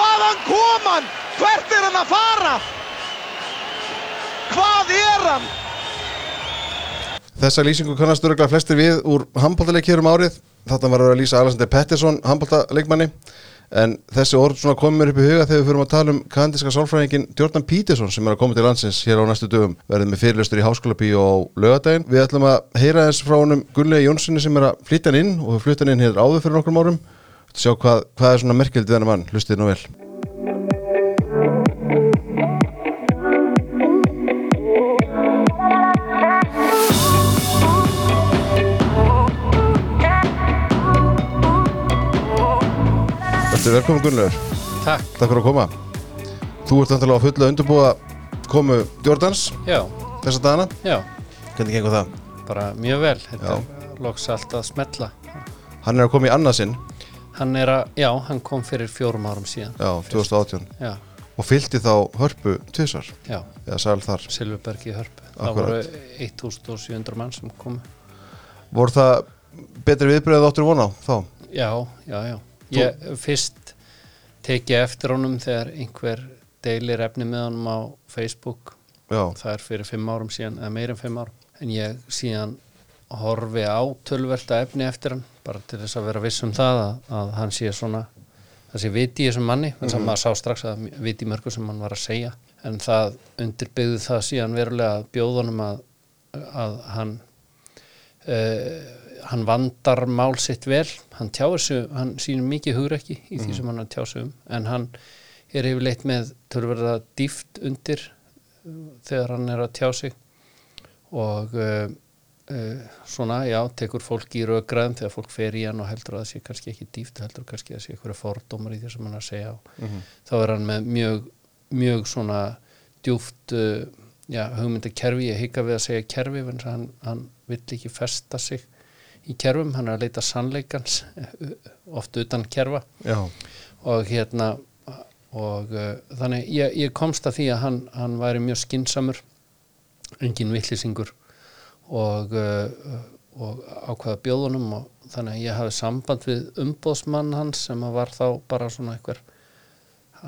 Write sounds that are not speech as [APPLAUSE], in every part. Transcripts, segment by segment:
Hvaðan kom hann? Hvert er hann að fara? Hvað er hann? Þessa lýsingu kannast öruglega flestir við úr handbóltaleik hér um árið. Þetta var að lýsa Alexander Pettersson, handbóltaleikmanni. En þessi orð mér upp í huga þegar við fyrir að tala um kanadíska sálfræðingin Jordan Peterson sem er að koma til landsins hér á næstu dögum. Verðið með fyrirlustur í Háskóla Bíó á lögadaginn. Við ætlum að heyra þess frá honum Gunnlegi Jónssoni sem er að flytja hann inn og flytja hann inn hér áður fyrir nokkrum árum. Sjá hvað, hvað er svona merkjöldið þennan mann. Hlustið nú vel. Þetta er velkomin Gunnlaugur. Takk, Takk fyrir að koma. Þú ert náttúrulega á fullu að undirbúa komu Jordans já, þessa dagana. já, Hvernig gengur það? bara mjög vel Þetta er loks allt að smetla Hann er að koma í annað sinn, Hann er að, já, hann kom fyrir fjórum árum síðan. Já, 2018 Já, og fylgdi þá hörpu tvisar já, eða sæl þar. Silfurberg í hörpu. Það Akkúrat. voru 1700 mann sem komu. Voru það betri viðbröðið áttur vona þá? Já, já, já. Ég fyrst teki eftir honum þegar einhver deilir efni með honum á Facebook. Já, það er fyrir fimm árum síðan eða meir en fimm árum. En ég síðan horfi á tölverta efni eftir hann bara til þess að vera viss um það að, að hann sé svona það sé viti í þessum manni þannig að maður sá strax að viti mörgu sem hann var að segja. En það undirbyggði það síðan verulega bjóðunum að, að hann uh, hann vandar mál sitt vel. Hann tjáir sig, hann sýnir mikið hugrekki í því sem hann er að tjá sig um. En hann er yfirleitt með tölverða dýft undir þegar hann er að tjá sig. Og uh, svona, já, tekur fólk í rauðgræðum þegar fólk fer í hann og heldur að það sé kannski ekki dýft, heldur kannski að það sé eitthvað fordómar í því sem hann að segja og þá er hann með mjög, mjög svona djúft uh, já, hugmyndakerfi, ég hika við að segja kerfi, en hann, hann vill ekki festa sig í kerfum, hann er að leita sannleikans uh, oft utan kerfa. Já, og hérna og uh, þannig ég, ég komst að því að hann, hann væri mjög skinsamur engin vitlisingur og, uh, og ákvaða bjóðunum og þannig að ég hafi samband við umbóðsmann hans sem að var þá bara svona einhver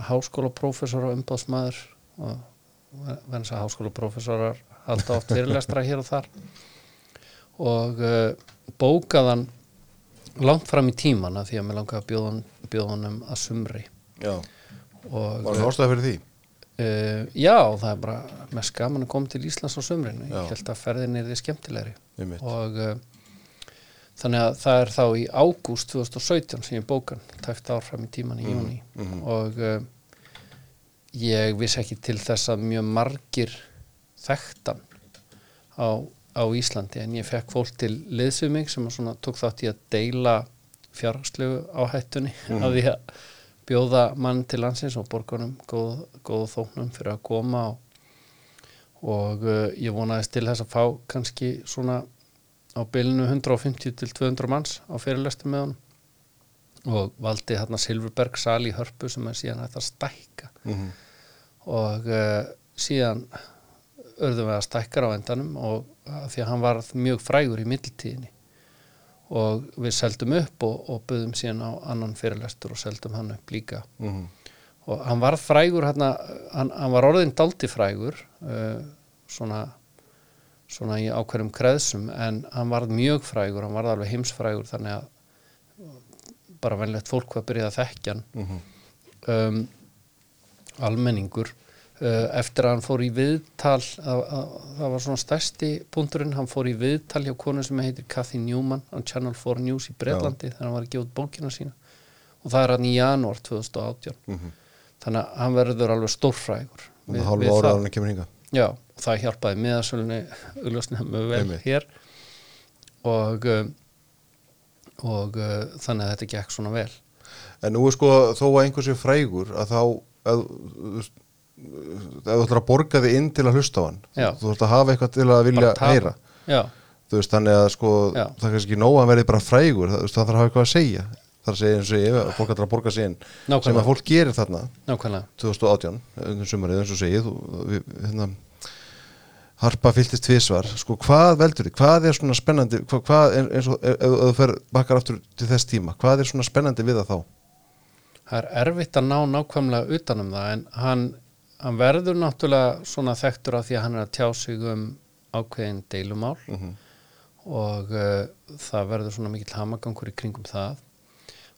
háskólaprófessor og umbóðsmaður og venns að háskólaprófessorar halda oft fyrirlestra hér og þar og uh, bókaðan langt fram í tímana því að mér langaði að bjóða hon- bjóða honum að sumri já. og Var það ástæða fyrir því? Uh, já, það er bara mest gaman að koma til Íslands á sumrinu Já. ég held að ferðin er því skemmtilegri og uh, þannig að það er þá í ágúst 2017 sem ég bókan tæft ár fram í tíman í júni og uh, ég vissi ekki til þess að mjög margir þekktan á, á Íslandi en ég fekk fólk til liðsum mig sem tók þátt í að deila fjárhagslegu áhættunni að því að bjóða mann til landsins og borgunum góð, góð þóknum fyrir að koma og, og uh, ég vonaðist til þess að fá kannski svona á bylunu 150 til 200 manns á fyrirlestu með honum. Og valdi hérna Silfurberg sal í hörpu sem er síðan hægt að stækka. Mm og uh, síðan örðum við að stækkar á endanum og uh, því að hann var mjög frægur í middeltíðinni og við seldum upp og, og buðum síðan á annan fyrirlestur og seldum hann upp líka. -hmm. og hann var frægur hann, hann, hann var orðin daldi frægur uh, svona svona í ákveðum kreðsum en hann var mjög frægur, hann var alveg heimsfrægur þannig að bara venlegt fólk var að byrja að þekkja hann. Um, almenningur eftir að hann fór í viðtal að, að, það var svona stærsti punkturinn, hann fór í viðtal hjá konu sem heitir Kathy Newman á Channel 4 News í Breitlandi þegar hann var að gefa út bókina sína. Og það er hann í janúar 2018 þannig að hann verður alveg stórfrægur Og það hálfa ára að hann kemur hinga. Já, og það hjálpaði miðasölunni [LAUGHS] augljóslega mjög vel Einmitt. hér. Og um, og uh, þannig að þetta gekk svona vel. En nú er sko þó að einhver sé frægur að þá að, þú ætlar að borga þig inn til að hlusta á hann Já. þú ætlar að hafa eitthvað til að vilja heyra veist þannig að sko Já. það er kannski nóg að verði bara frægur það, það þarf að hafa eitthvað að segja að segja eins og ég fólk ætlar að borga sig inn Nákvæmlega. sem að fólk gerir þarna nákvæmlega 2018, undir sumarið eins og segið hérna, Harpa fylltist tvisvar, sko hvað veldur þið, hvað er svona spennandi hvað, hvað eins og ef þú fer bakkar aftur til þess tíma, hvað er svona spennandi við það þá? það er erfitt að ná nákvæmlega utanum það en hann, hann verður náttúrulega svona þekktur af því að hann er að tjá sig um ákveðin deilumál. Og uh, það verður svona mikill hamagangur í kringum það.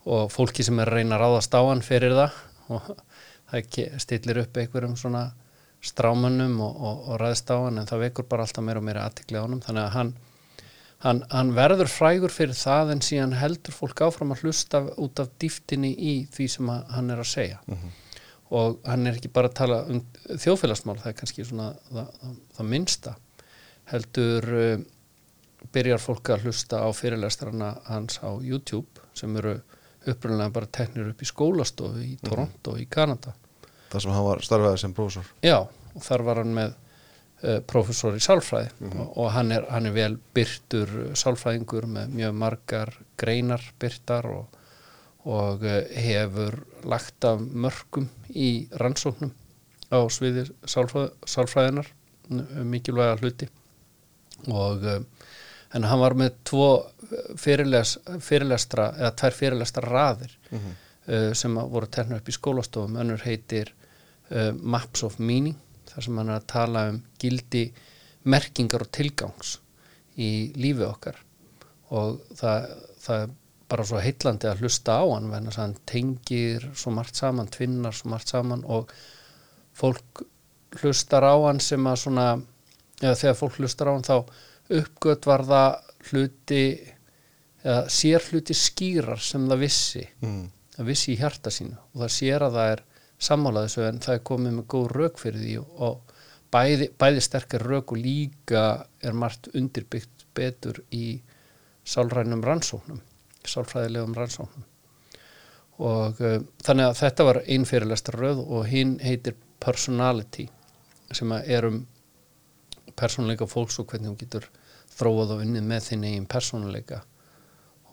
Og fólki sem er að reyna að ráðast á hann fyrir það [LAUGHS] og það stillir upp einhverjum svona strámanum og, og, og ræðst á hann en það vekur bara alltaf meira og meira aðtikli á honum. Þannig að hann, hann, hann verður frægur fyrir það en síðan heldur fólk áfram að hlusta út af dýftinni í því sem hann er að segja og hann er ekki bara að tala um þjóðfélagsmál, það er kannski svona það, það, það minnsta. Heldur uh, byrjar fólk að hlusta á fyrirlestrana hans á YouTube sem eru upprunlega bara teknir upp í skólastofu í Toronto í Kanada. Það sem hann var starfaði sem prófessor. Já, og þar var hann með uh, prófessor í sálfræði. Og, og hann, er, hann er vel byrtur uh, sálfræðingur með mjög margar greinar byrtar og, og uh, hefur lagt af mörgum í rannsóknum á sviði sálfræð, sálfræðinar um mikilvæga hluti. Og uh, en hann var með tvo fyrirles, fyrirlestra eða tvær fyrirlestra raðir uh, sem voru tekna upp í skólastofum. Önnur heitir uh, Maps of Meaning þar sem hann er að tala um gildi merkingar og tilgangs í lífi okkar. Og það, það bara svo heitlandi að hlusta á hann þess að hann tengir svo margt saman, tvinnar svo margt saman og fólk hlustar á hann sem að svona eða þegar fólk hlustar á hann þá uppgöt var það hluti eða sér hluti skýrar sem það vissi mm. það vissi í hjarta sínu og það sér að það er sammála þessu en það er komið með góð rauk fyrir því og bæði, bæði sterkar rauk og líka er margt undirbyggt betur í sálrænum rannsóknum sálfræðilegum rannsóknum og uh, þannig að þetta var einn fyrirlestra röð og hinn heitir personality sem er um persónuleika fólks og hvernig hún getur þróað og unnið með þinn eigin persónuleika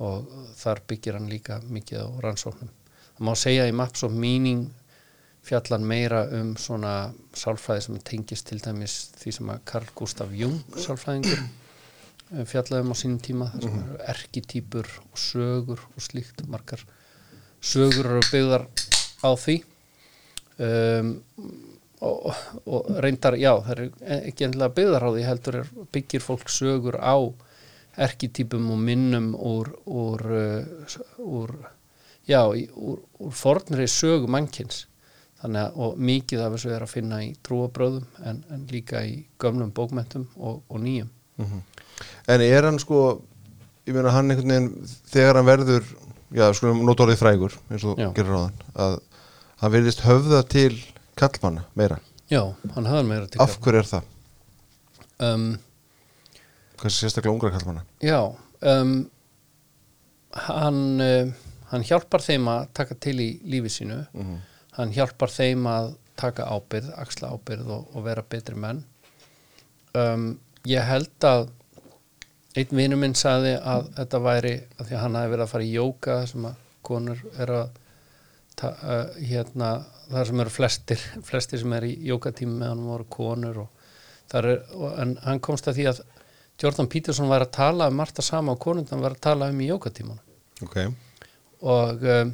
og þar byggir hann líka mikið á rannsóknum. Það má segja í Maps of Meaning fjallan meira um svona sálfræði sem tengist til dæmis því sem að Carl Gustav Jung sálfræðingur eh, fjallaði um á sínum tíma þar sem eru erkitýpur og sögur og slíkt margar sögur eru byggðar á því. Um, og, og reyndar, já, það er ekki endilega byggðar á því heldur er byggir fólk sögur á erkitýpum og minnum úr úr, uh, úr já, úr, úr fornri sögu mannkins þannig að og mikið af þessu er að finna í trúabröðum en, en líka í gömlum bókmentum og, og nýjum en er hann sko ég meina hann einhvern veginn þegar hann verður já skulum nota orðið frægur eins og Já. gerir ráðan að hann verðist höfða til kallmanna meira. Já, hann hafði meira til af hverju er það? um, kannski sérstaklega ungra kallmanna Já um, hann uh, hann hjálpar þeim að taka til í lífi sínu. Hann hjálpar þeim að taka ábyrð, axla ábyrð og, og vera betri menn. Um, ég held að einn vinur minn sagði að þetta væri að því að hann hafi verið að fara í jóka sem að konur er að ta, uh, hérna, þar sem eru flestir flestir sem er í jókatími með hann voru konur er, og, en hann komst að því að Jordan Peterson var að tala um margt að sama og konundan var að tala um í jókatímanum ok, og um,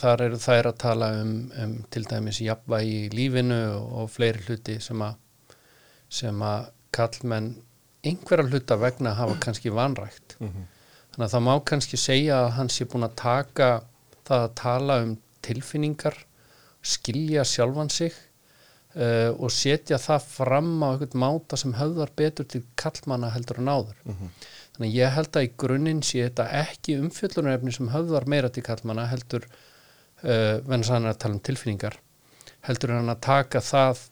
þar eru þær að tala um, um til dæmis jafnvægi í lífinu og, og fleiri hluti sem að sem að kallmenn einhverja hluta vegna hafa kannski vanrækt. Þannig að það má kannski segja að hann sé búin að taka það að tala um tilfinningar skilja sjálfan sig uh, og setja það fram á einhvern máta sem höfðar betur til kallmanna heldur en áður. Þannig að ég held að í grunninn sé þetta ekki umfjöllunarefni sem höfðar meira til kallmanna heldur uh, venn að hann er að tala um tilfinningar heldur en að taka það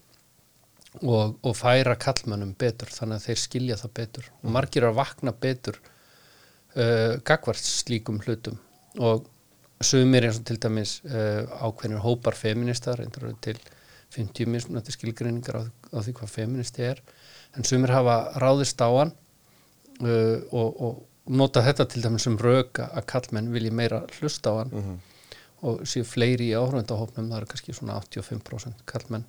og, og færa kallmönnum betur þannig að þeir skilja það betur. Og margir eru að vakna betur uh, gagvart slíkum hlutum. Og sumir eins og til dæmis uh, ákveðnir hópar feministar til 50 mismunandi skilgreiningar á, á því hvað feministi er en sumir hafa ráðist á hann uh, og, og nota þetta til dæmis sem röka að kallmenn vilji meira hlusta á hann. Og séu fleiri í áhrifendahópnum það eru kannski svona 85% kallmenn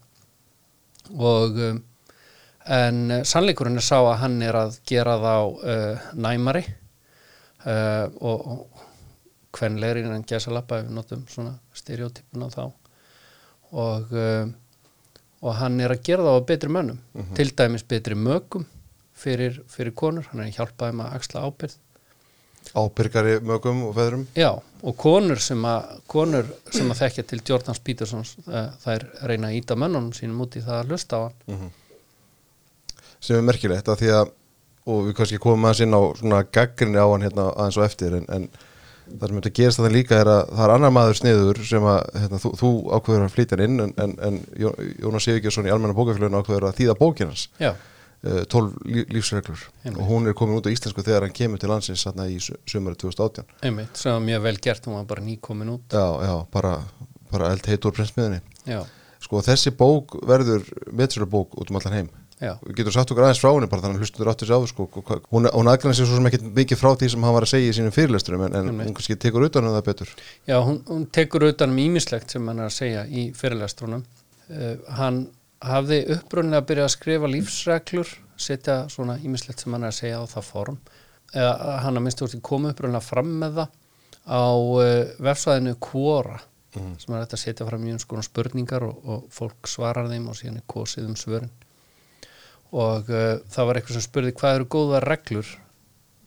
og um, en uh, sannleikurinn er sá að hann er að gera þá uh, næmari. Uh, og, kvenlegri en gæsa lappa ef við notum svona stereotypuna þá. Og um, og hann er að gera það á betri mönnum. Til dæmis betri mögum fyrir, fyrir konur, hann er að hjálpa þeim að axla ábyrð ábyrgari mögum og feðrum. Já, og konur sem að, konur sem að þekkja til Jordans Petersons uh, þær reyna að íta mönnunum sínum út í það að hlusta á hann. Sem er merkilegt að því að og við kannski komum aðeins inn á svona gaggrinni á hann hérna aðeins og eftir en, en það sem þetta gerist þannig líka er að það er annar maður sniður sem að hérna, þú, þú ákveður að flytja inn en, en, en Jó- Jónas Sigurgjörsson í almenna bókafélaginu ákveður að þýða bókinans Já, 12 lí, lífsreglur. Einmitt. og hún er komin út á íslensku þegar hann kemur til landsins þarna í sumarið 2018 einmitt, sem var mjög vel gert hún var bara nýkomin út. Já, já, bara, bara eld heitur prinsmiðinni Já, sko þessi bók verður meðsölu bók út um allan heim. Já, við getum sagt okkur aðeins frá henni bara þannig að hlustundur áttu sig á sko, hún, hún aðgræna sér svo sem ekki mikið frá því sem hann var að segja í sínum fyrirlesturum en, en hún kannski tekur utan um það betur. Já hún, hún tekur utan um ímislegt sem hann er að segja í fyrirlestrunum. Uh, hann hafði upprunnilega að byrja að skrifa lífsreglur setja svona ímislegt sem hann er að segja á það form. Eða hann að minnst úr til koma upprunnilega fram með það á uh, vefsvæðinu Quora sem er að setja fram í eins konar spurningar og, og fólk svarar þeim og síðan er kosið um svörin. Og uh, það var eitthvað sem spurði hvað eru góða reglur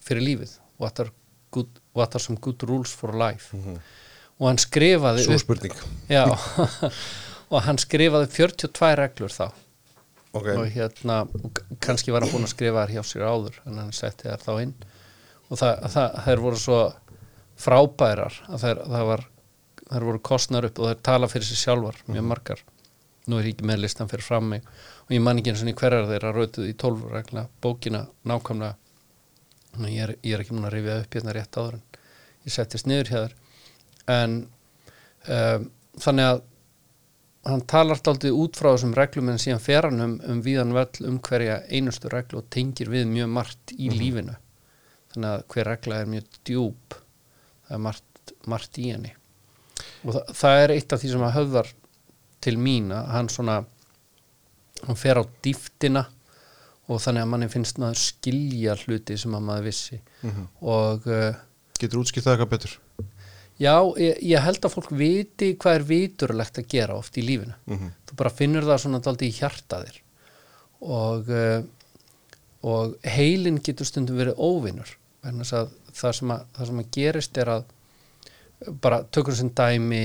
fyrir lífið? What are, good, what are some good rules for life? Og hann skrifaði svo upp spurning. Já, [LAUGHS] [LAUGHS] og hann skrifaði 42 reglur þá. Ok, og hérna, kannski var hann búinn að skrifa þær hjá sér áður en hann setti þær þá inn. Og það, það, þær voru svo frábærar að þær, það var þær voru kostnar upp og þær tala fyrir sér sjálfar mjög margar. Nú er ég ekki með listan fyrir fram mig. Og ég man ekki eins og hverjar þeirra rautuð í 12 regla bókina nákvæmlega. Ég, er, ég er ekki múin að rifja upp hérna rétt áður en ég settist niður hjá þér. En um, þannig að hann talar daldið út frá þessum reglum en síðan fer hann um, um víðan völl um hverja einustu reglu og tengir við mjög margt í lífinu. Þannig að hver regla er mjög djúp. Það er margt, margt í henni. Og það, það er eitt af því sem að höfðar til mín að hann svona hann fer á dýftina og þannig að manni finnst maður skilja hluti sem að maður vissi. Og uh, getur útskipt það eitthvað betur Já, ég, ég held að fólk viti hvað er viturlegt að gera oft í lífinu. Þú bara finnur það svona daldi í hjartaðir og, uh, og heilin getur stundum verið óvinnur. Það það sem að gerist er að bara tökur sem dæmi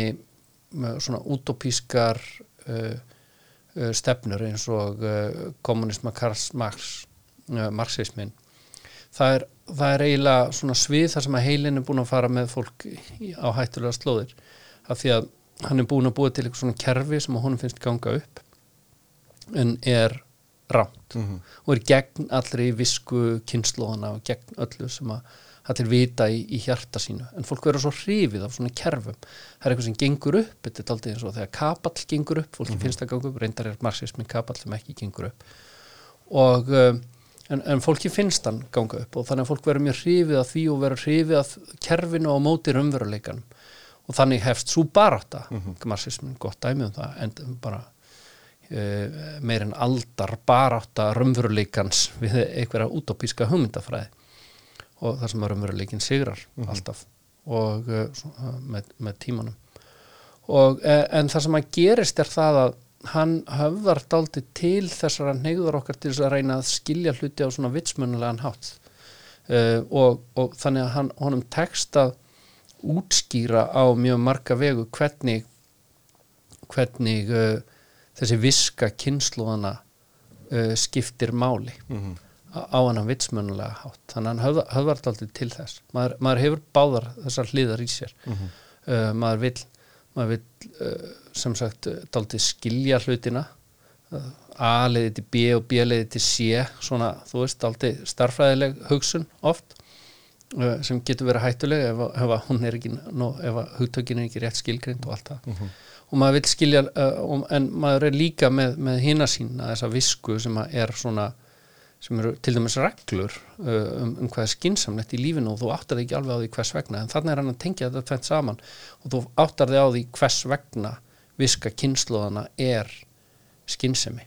svona utopískar uh, uh, stefnur eins og uh, kommunisma uh, marxismin það er, það er eiginlega svona svið þar sem að heilin er búin að fara með fólk á hættulega slóðir. Af því að hann er búin að búa til eitthvað svona kerfi sem að honum finnst ganga upp en er rámt og er gegn allri visku kynnslóðana og gegn öllu sem að allir vita í, í hjarta sínu. En fólk verður svo hrifið af svona kerfum. Það er eitthvað sem gengur upp, þetta er aldrei eins og þegar kapall gengur upp, fólki finnst það ganga upp reyndar er marxismi kapall sem ekki gengur upp. Og um, en, en fólki finnst hann ganga upp og þannig að fólk verður mjög hrifið af því og verður hrifið af kerfinu og móti raunveruleikanum. Og þannig hefst svo barátta. Marxismin, gott dæmi um það en bara uh, meir en aldar barátta raunveruleikans við einhverja utopíska hugmyndafræði. Og það sem að raunveruleikin sigrar alltaf og svona, með, með tímanum. Og, uh, en það sem að gerist er það að hann höfðar daldi til þessara neyður okkar til þess að reyna að skilja hluti á svona vitsmunulegan hátt. Uh, og, og þannig að hann, honum tekst að útskýra á mjög marga vegu hvernig hvernig uh, þessi viska kynnslóðana uh, skiptir máli á, á hann vitsmunulega hátt. Þannig að hann höfðar, höfðar daldi til þess. Maður, maður hefur báðar þessar hliðar í sér. Uh, maður vill maður vill uh, sem sagt uh, daldi skilja hlutina. Uh, A leiði til B og B leiði til C svona, þú veist, daldi starfræðileg hugsun oft uh, sem getur verið hættuleg ef, að- ef að hún er ekki no, ef að hugtökin er ekki rétt skilgrind og allt það. Og maður vill skilja uh, en maður er líka með, með hina sína þessa visku sem að er svona sem eru til dæmis reglur uh, um, um hvað er skinsamlegt í lífinu og þú áttar þig ekki alveg á því hvers vegna en þannig er hann að tengja þetta tvent saman. Og þú áttar þig á því hvers vegna viska kynnslóðana er skinsemi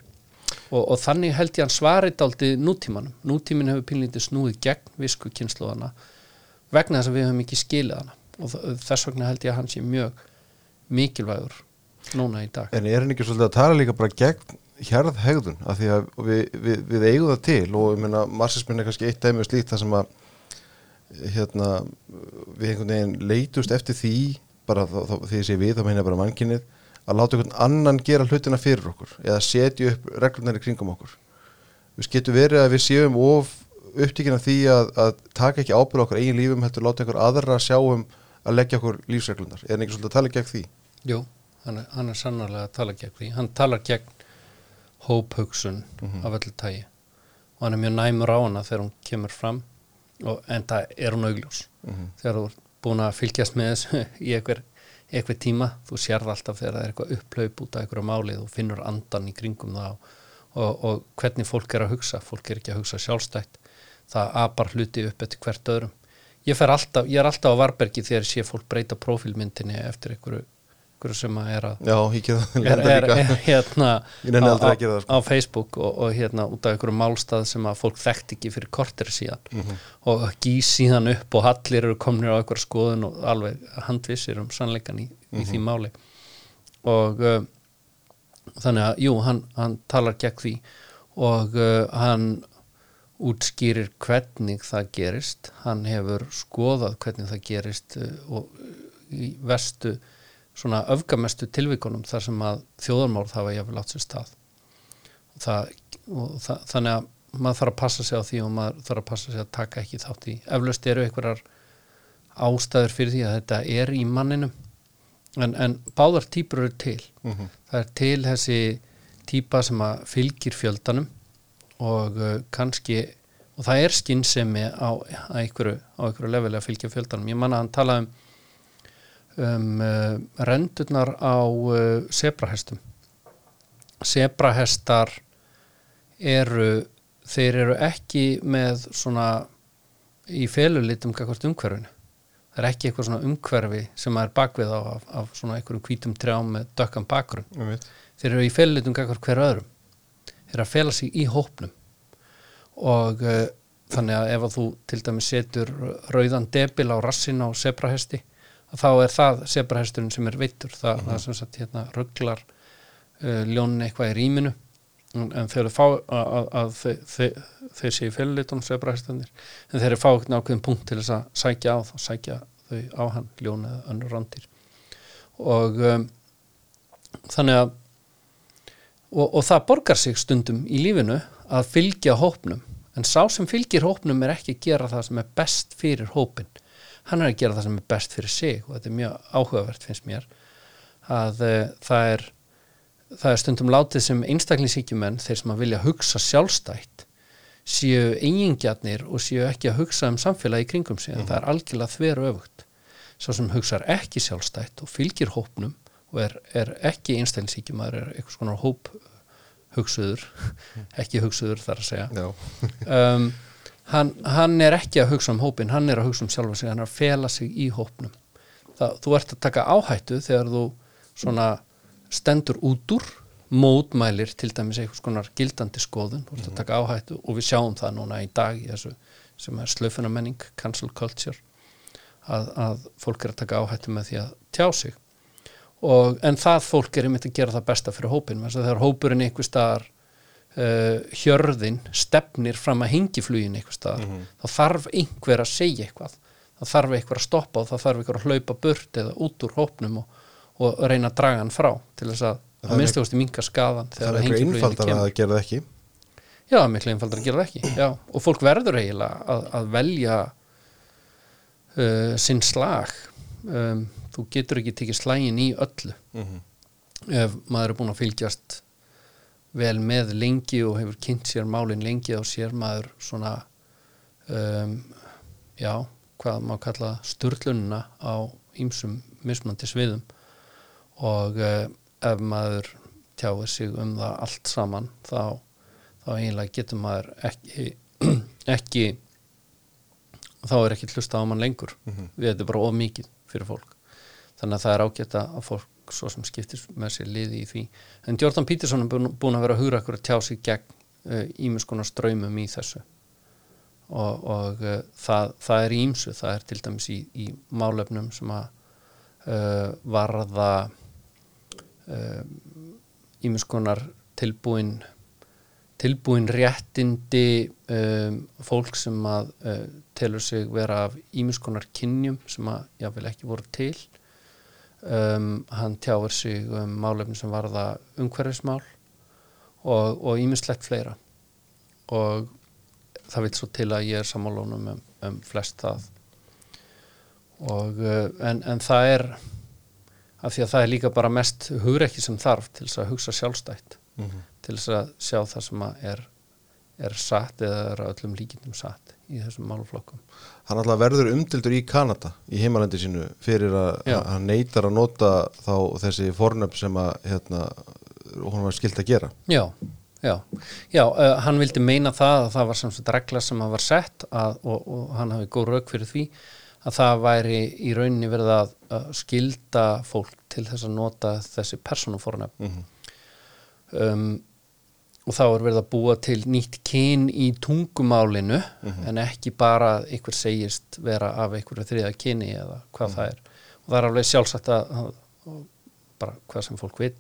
og, og þannig held ég hann svarið aldrei nútímanum. Nútímin hefur pínlítið snúið gegn visku kynnslóðana vegna þess að við höfum ekki skilið hana. Og þess vegna held ég að hann sé mjög mikilvægur núna í dag. En er hann ekki svolítið að tala líka bara gegn hérðhegðun af því að við, við, við eigum það til og ég meina marxismin er kannski eitt dæmi og slíkt það sem að hérna við einhvern veginn leitust eftir því bara þá, þá, því sé við þá meina bara mannkinnið að láta einhvern annan gera hlutina fyrir okkur eða setja upp reglunar í kringum okkur. Við getum verið að við séum of upptíkin af því að, að taka ekki ábyrð okkar eigin lífum heldur láta einhver aðra sjá um að leggja okkur lífsreglunar er hann ekki svolítið að tala gegn því? Jú, hann er, hann er sannarlega að tala gegn því. Hann talar gegn hóphugsun af öllu tægi og hann er mjög næmur á hana þegar hún kemur fram og en það er hún augljós. Þegar þú ert búin að fylgjast með þessu [LAUGHS] í einhver, einhver tíma þú sérð alltaf þegar það er eitthvað upplaup út af einhverju máli þú finnur andan í kringum það og, og, hvernig fólk er að hugsa fólk er ekki að hugsa sjálfstætt það apar hluti upp eftir hvert öðrum. Ég, alltaf, ég er alltaf á varbergi þegar ég sé fólk breyta prófílmyndinni eftir einhverju, einhverju sem er að Já, ég er, hérna á, sko. á Facebook og, og hérna út af einhverju málstað sem að fólk þekkt ekki fyrir kortir síðan Mhm. og gís síðan upp og allir eru komnir á einhverju skoðun og alveg handvissir um sannleikan í, í Mhm. því máli og uh, þannig að jú, hann, hann talar gegn því og uh, hann útskýrir hvernig það gerist hann hefur skoðað hvernig það gerist uh, og í vestu svona öfgamestu tilvikunum þar sem að þjóðarmórð hafa jafnvel átt sér stað. Og það, og það, þannig að maður þarf að passa sig á því og maður þarf að passa sig að taka ekki þátt í. Eflaust eru einhverjar ástæður fyrir því að þetta er í manninum. En, en báðar típur eru til. Það er til þessi típa sem að fylgir fjöldanum og uh, kannski og það er skinnsemi á, á einhverju, einhverju leveli að fylgja fjöldanum. Ég manna að hann talaði um um uh, rendurnar á sebrahestum sebrahestar eru þeir eru ekki með svona í felulitum kakvart umhverfinu. Það er ekki eitthvað svona umhverfi sem er bakvið á af, af svona einhverjum hvítum trjám með dökkan bakgrunn. Einmitt. þeir eru í felulitum kakvart hver öðrum. Þeir eru að fela sig í hópnum. Og uh, þannig að ef að þú til dæmis setur rauðan debil á rassin á sebrahesti þá er það sebrahesturinn sem er veittur. Það, það sem sagt hérna rugglar uh, ljónin eitthvað í rýminu en, en þeir fá að, að, að þeir, séu félulitunum sebrahestunir en þeir fá ekki ákveðin punkt til þess að sækja á þá sækja þau á hann ljón eða önnur rándir og um, þannig að og, og það borgar sig stundum í lífinu að fylgja hópnum. En sá sem fylgir hópnum er ekki að gera það sem er best fyrir hópin hann er að gera það sem er best fyrir sig og þetta er mjög áhugavert finnst mér að uh, það er það er stundum látið sem einstaklingsíkjumenn þeir sem að vilja hugsa sjálfstætt séu eigingjarnir og séu ekki að hugsa um samfélagi kringum sig. En það er algjörlega þveru öfugt sá sem hugsar ekki sjálfstætt og fylgir hópnum og er, er ekki einstaklingsíkjumæður er eitthvað svona hóp hugsuður, ekki hugsuður þar að segja. Um, hann, hann er ekki að hugsa um hópin hann er að hugsa um sjálfa sig, hann er að fela sig í hópnum. Það, þú ert að taka áhættu þegar þú svona stendur út úr mótmælir til dæmis einhvers konar gildandi skoðun. Þú ert að taka áhættu og við sjáum það núna í dag í þessu sem er slöfunamenning cancel culture að, að fólk er að taka áhættu með því að tjá sig. Og, en það fólk er einmitt að gera það besta fyrir hópin þegar hópurinn einhver staðar uh, hjörðin stefnir fram að hengiflugin einhver staðar. Þá þarf einhver að segja eitthvað. Það þarf einhver að stoppa og það þarf einhver að hlaupa burt eða út úr hópnum og, og reyna að draga hann frá til þess að Það að er minnstu kosti minka skaðan það þegar er eitthvað hengiflugin einfaldar kemur. að gera það ekki. Já, miklu einfaldar að gera það ekki Já, og fólk verður eiginlega að, að velja uh, sinn slag. Um, þú getur ekki tekið slægin í öllu. Ef maður er búin að fylgjast vel með lengi og hefur kynnt sér málin lengi og sér maður svona um, já, hvað má kalla sturlunina á ýmsum mismunandi sviðum. Og uh, ef maður tjáir sig um það allt saman þá, þá eiginlega getur maður ekki, [CLEARS THROAT] ekki þá er ekki hlusta á mann lengur. Við þetta er bara of mikið fyrir fólk. Þannig að það er ágætt að fólk svo sem skiptir með sér liði í því. En Jordan Peterson er búin, að vera að hugra okkur að tjá sig gegn ímis uh, konar ströymum í þessu. Og, og uh, það, það er ímsu það er til dæmis í, í málefnum sem að uh, varða ímiskonar tilbúin tilbúin réttindi um, fólk sem að telur sig vera af ímiskonar kynjum sem að jáfnvel ekki voru til um, hann tjáir sig um málefni sem varða umhverfismál og ímislegt fleira. Og það vil svo til að ég er sammálunum um, um flest það. Og uh, en, en það er af því að það er líka bara mest hugreikki sem þarf til þess að hugsa sjálfstætt mm -hmm. til þess að sjá það sem er, er satt eða er öllum líkindum satt í þessum máluflokkum Hann alltaf verður umtildur í Kanada í heimalandi sínu fyrir að hann neytar að nota þá þessi fornöfn sem að hérna, hún var skilt að gera. Já, já, já uh, hann vildi meina það að það var samsett regla sem að var sett að, og, og hann hafi góð rauk fyrir því að það væri í rauninni verið að, að skilda fólk til þess að nota þessi persónufornöfn. Mm -hmm. um, og þá er verið að búa til nýtt kyn í tungumálinu mm -hmm. en ekki bara að ykkur segist vera af ykkur þriða kyni eða hvað mm -hmm. það er og það er alveg sjálfsagt að, bara hvað sem fólk vil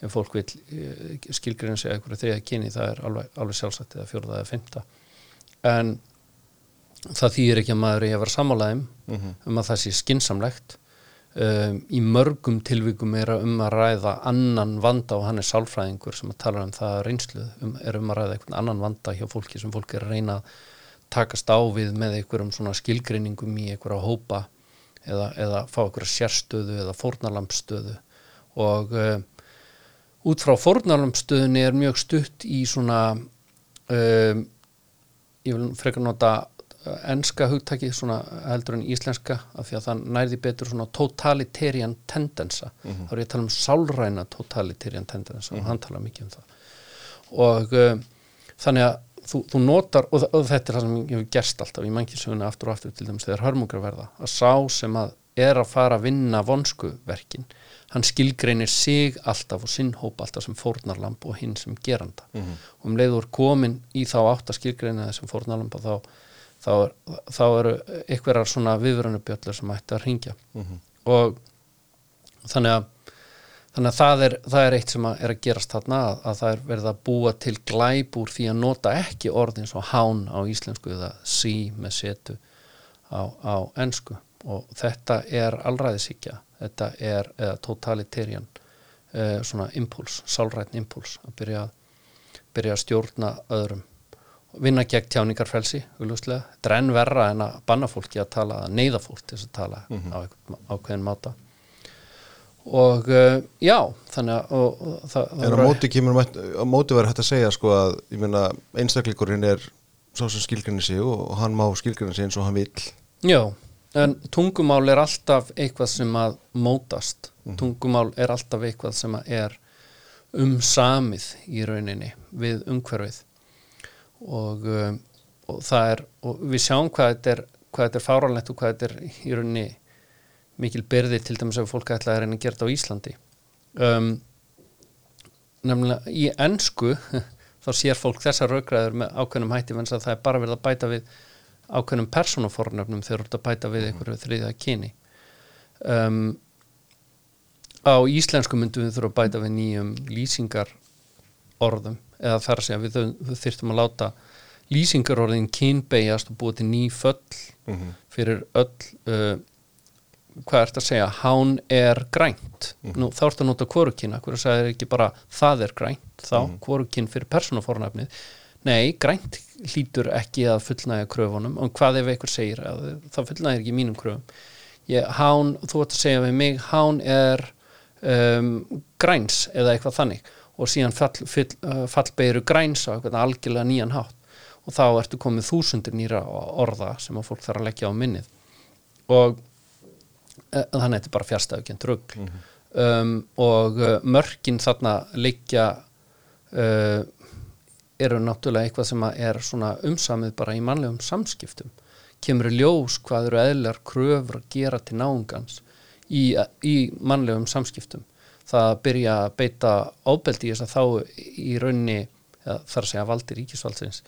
ef fólk vil eh, skilgrinn segja ykkur þriða kyni það er alveg, alveg sjálfsagt eða fjórða eða fymta en það þýðir ekki að maður er að vera sammálaðum mm -hmm. um að það sé skinsamlegt um, í mörgum tilvíkum er að um að ræða annan vanda og hann er sálfræðingur sem að tala um það reynslu um, er um að ræða einhvern annan vanda hjá fólki sem fólki er að reyna að takast á við með einhverjum svona skilgreiningum í einhverja hópa eða, eða fá einhverja sérstöðu eða fórnalampstöðu og um, út frá fórnalampstöðunni er mjög stutt í svona um, ég vil frekar nota enska hugtaki svona heldur en íslenska af því að það nærði betur svona totalitarian tendensa mm -hmm. þá er ég að tala um sálræna totalitarian tendensa mm -hmm. og hann tala mikið um það og uh, þannig að þú, þú notar, og, og þetta er það sem ég hef gerst alltaf í mannkísuguna aftur og aftur til dæmis þegar hörmungar verða, að sá sem að er að fara að vinna vonskuverkin hann skilgreinir sig alltaf og sinn hópa alltaf sem fórnarlamp og hinn sem geranda mm -hmm. og um leiður komin í þá átt að skilgreina þessum fórnarlamp og þá þá, þá eru ykkurar svona viðvörunubjöllur sem ætti að ringja mm -hmm. og þannig að þannig að það er, það er eitt sem að er að gerast þarna að, að það er verið að búa til glæbúr því að nota ekki orðin svo hán á íslensku eða sí með setu á, á ennsku og þetta er allræðisíkja þetta er totalitarian uh, svona impuls, sálrætn impuls að byrja, byrja að stjórna öðrum vinna gegn tjáningarfrelsi þetta er enn verra en að banna fólki að tala að neyða fólk til að tala mm -hmm. á ákveðin máta. Og uh, já þannig að og, og, það, En á móti kemur á móti verður hægt að segja sko að ég meina einstakleikurinn er svo sem skilgrinni sig og, og hann má skilgrinni sig eins og hann vil Já, en tungumál er alltaf eitthvað sem að mótast. Mm -hmm. tungumál er alltaf eitthvað sem að er umsamið í rauninni við umhverfið og, um, og það er og við sjáum hvað þetta er hvað þetta er fáránlegt og hvað þetta er í rauninni mikil byrði til dæmis ef fólk ætlaði að reyna að gera þetta á Íslandi. Um, nefnilega í ennsku [LAUGHS] þá sér fólk þessar raugræður með ákveðnum hætti venns að það er bara verið að bæta við ákveðnum persónafornöfnum þegar þú ert að bæta við einhverju þriðja kyni. Um, á íslensku myndum við þurfum að bæta við nýjum lýsingar orðum eða þar segja við, þurftum að láta lýsingarorðin kynbegjast og búið til ný föll mm -hmm. fyrir öll uh, hvað ert að segja, hán er grænt, mm -hmm. nú þá ert að nota kvorukina, hverju sagðir ekki bara það er grænt, þá mm -hmm. kvorukinn fyrir persónafornafnið, nei grænt hlýtur ekki að fullnæga kröfunum og hvað ef einhver segir að það fullnægir ekki mínum kröfum Ég, hán, þú ert að segja við mig, hán er um, græns eða eitthvað þannig og síðan fall, fall, uh, fallbeiru græns á algjörlega nýjan hátt. Og þá ertu komið þúsundir nýra orða sem að fólk þarf að leggja á minnið. Og e, þannig að þetta er bara fjárstæðugjönd rugg mm -hmm. um, og uh, mörkin þarna leggja uh, eru náttúrulega eitthvað sem er svona umsamið bara í mannlegum samskiptum. Kemur ljós hvað eru eðlar kröfur að gera til náungans í, í mannlegum samskiptum það að byrja að beita ábeldi í þess að þá í raunni þar að segja valdi ríkisvaldsins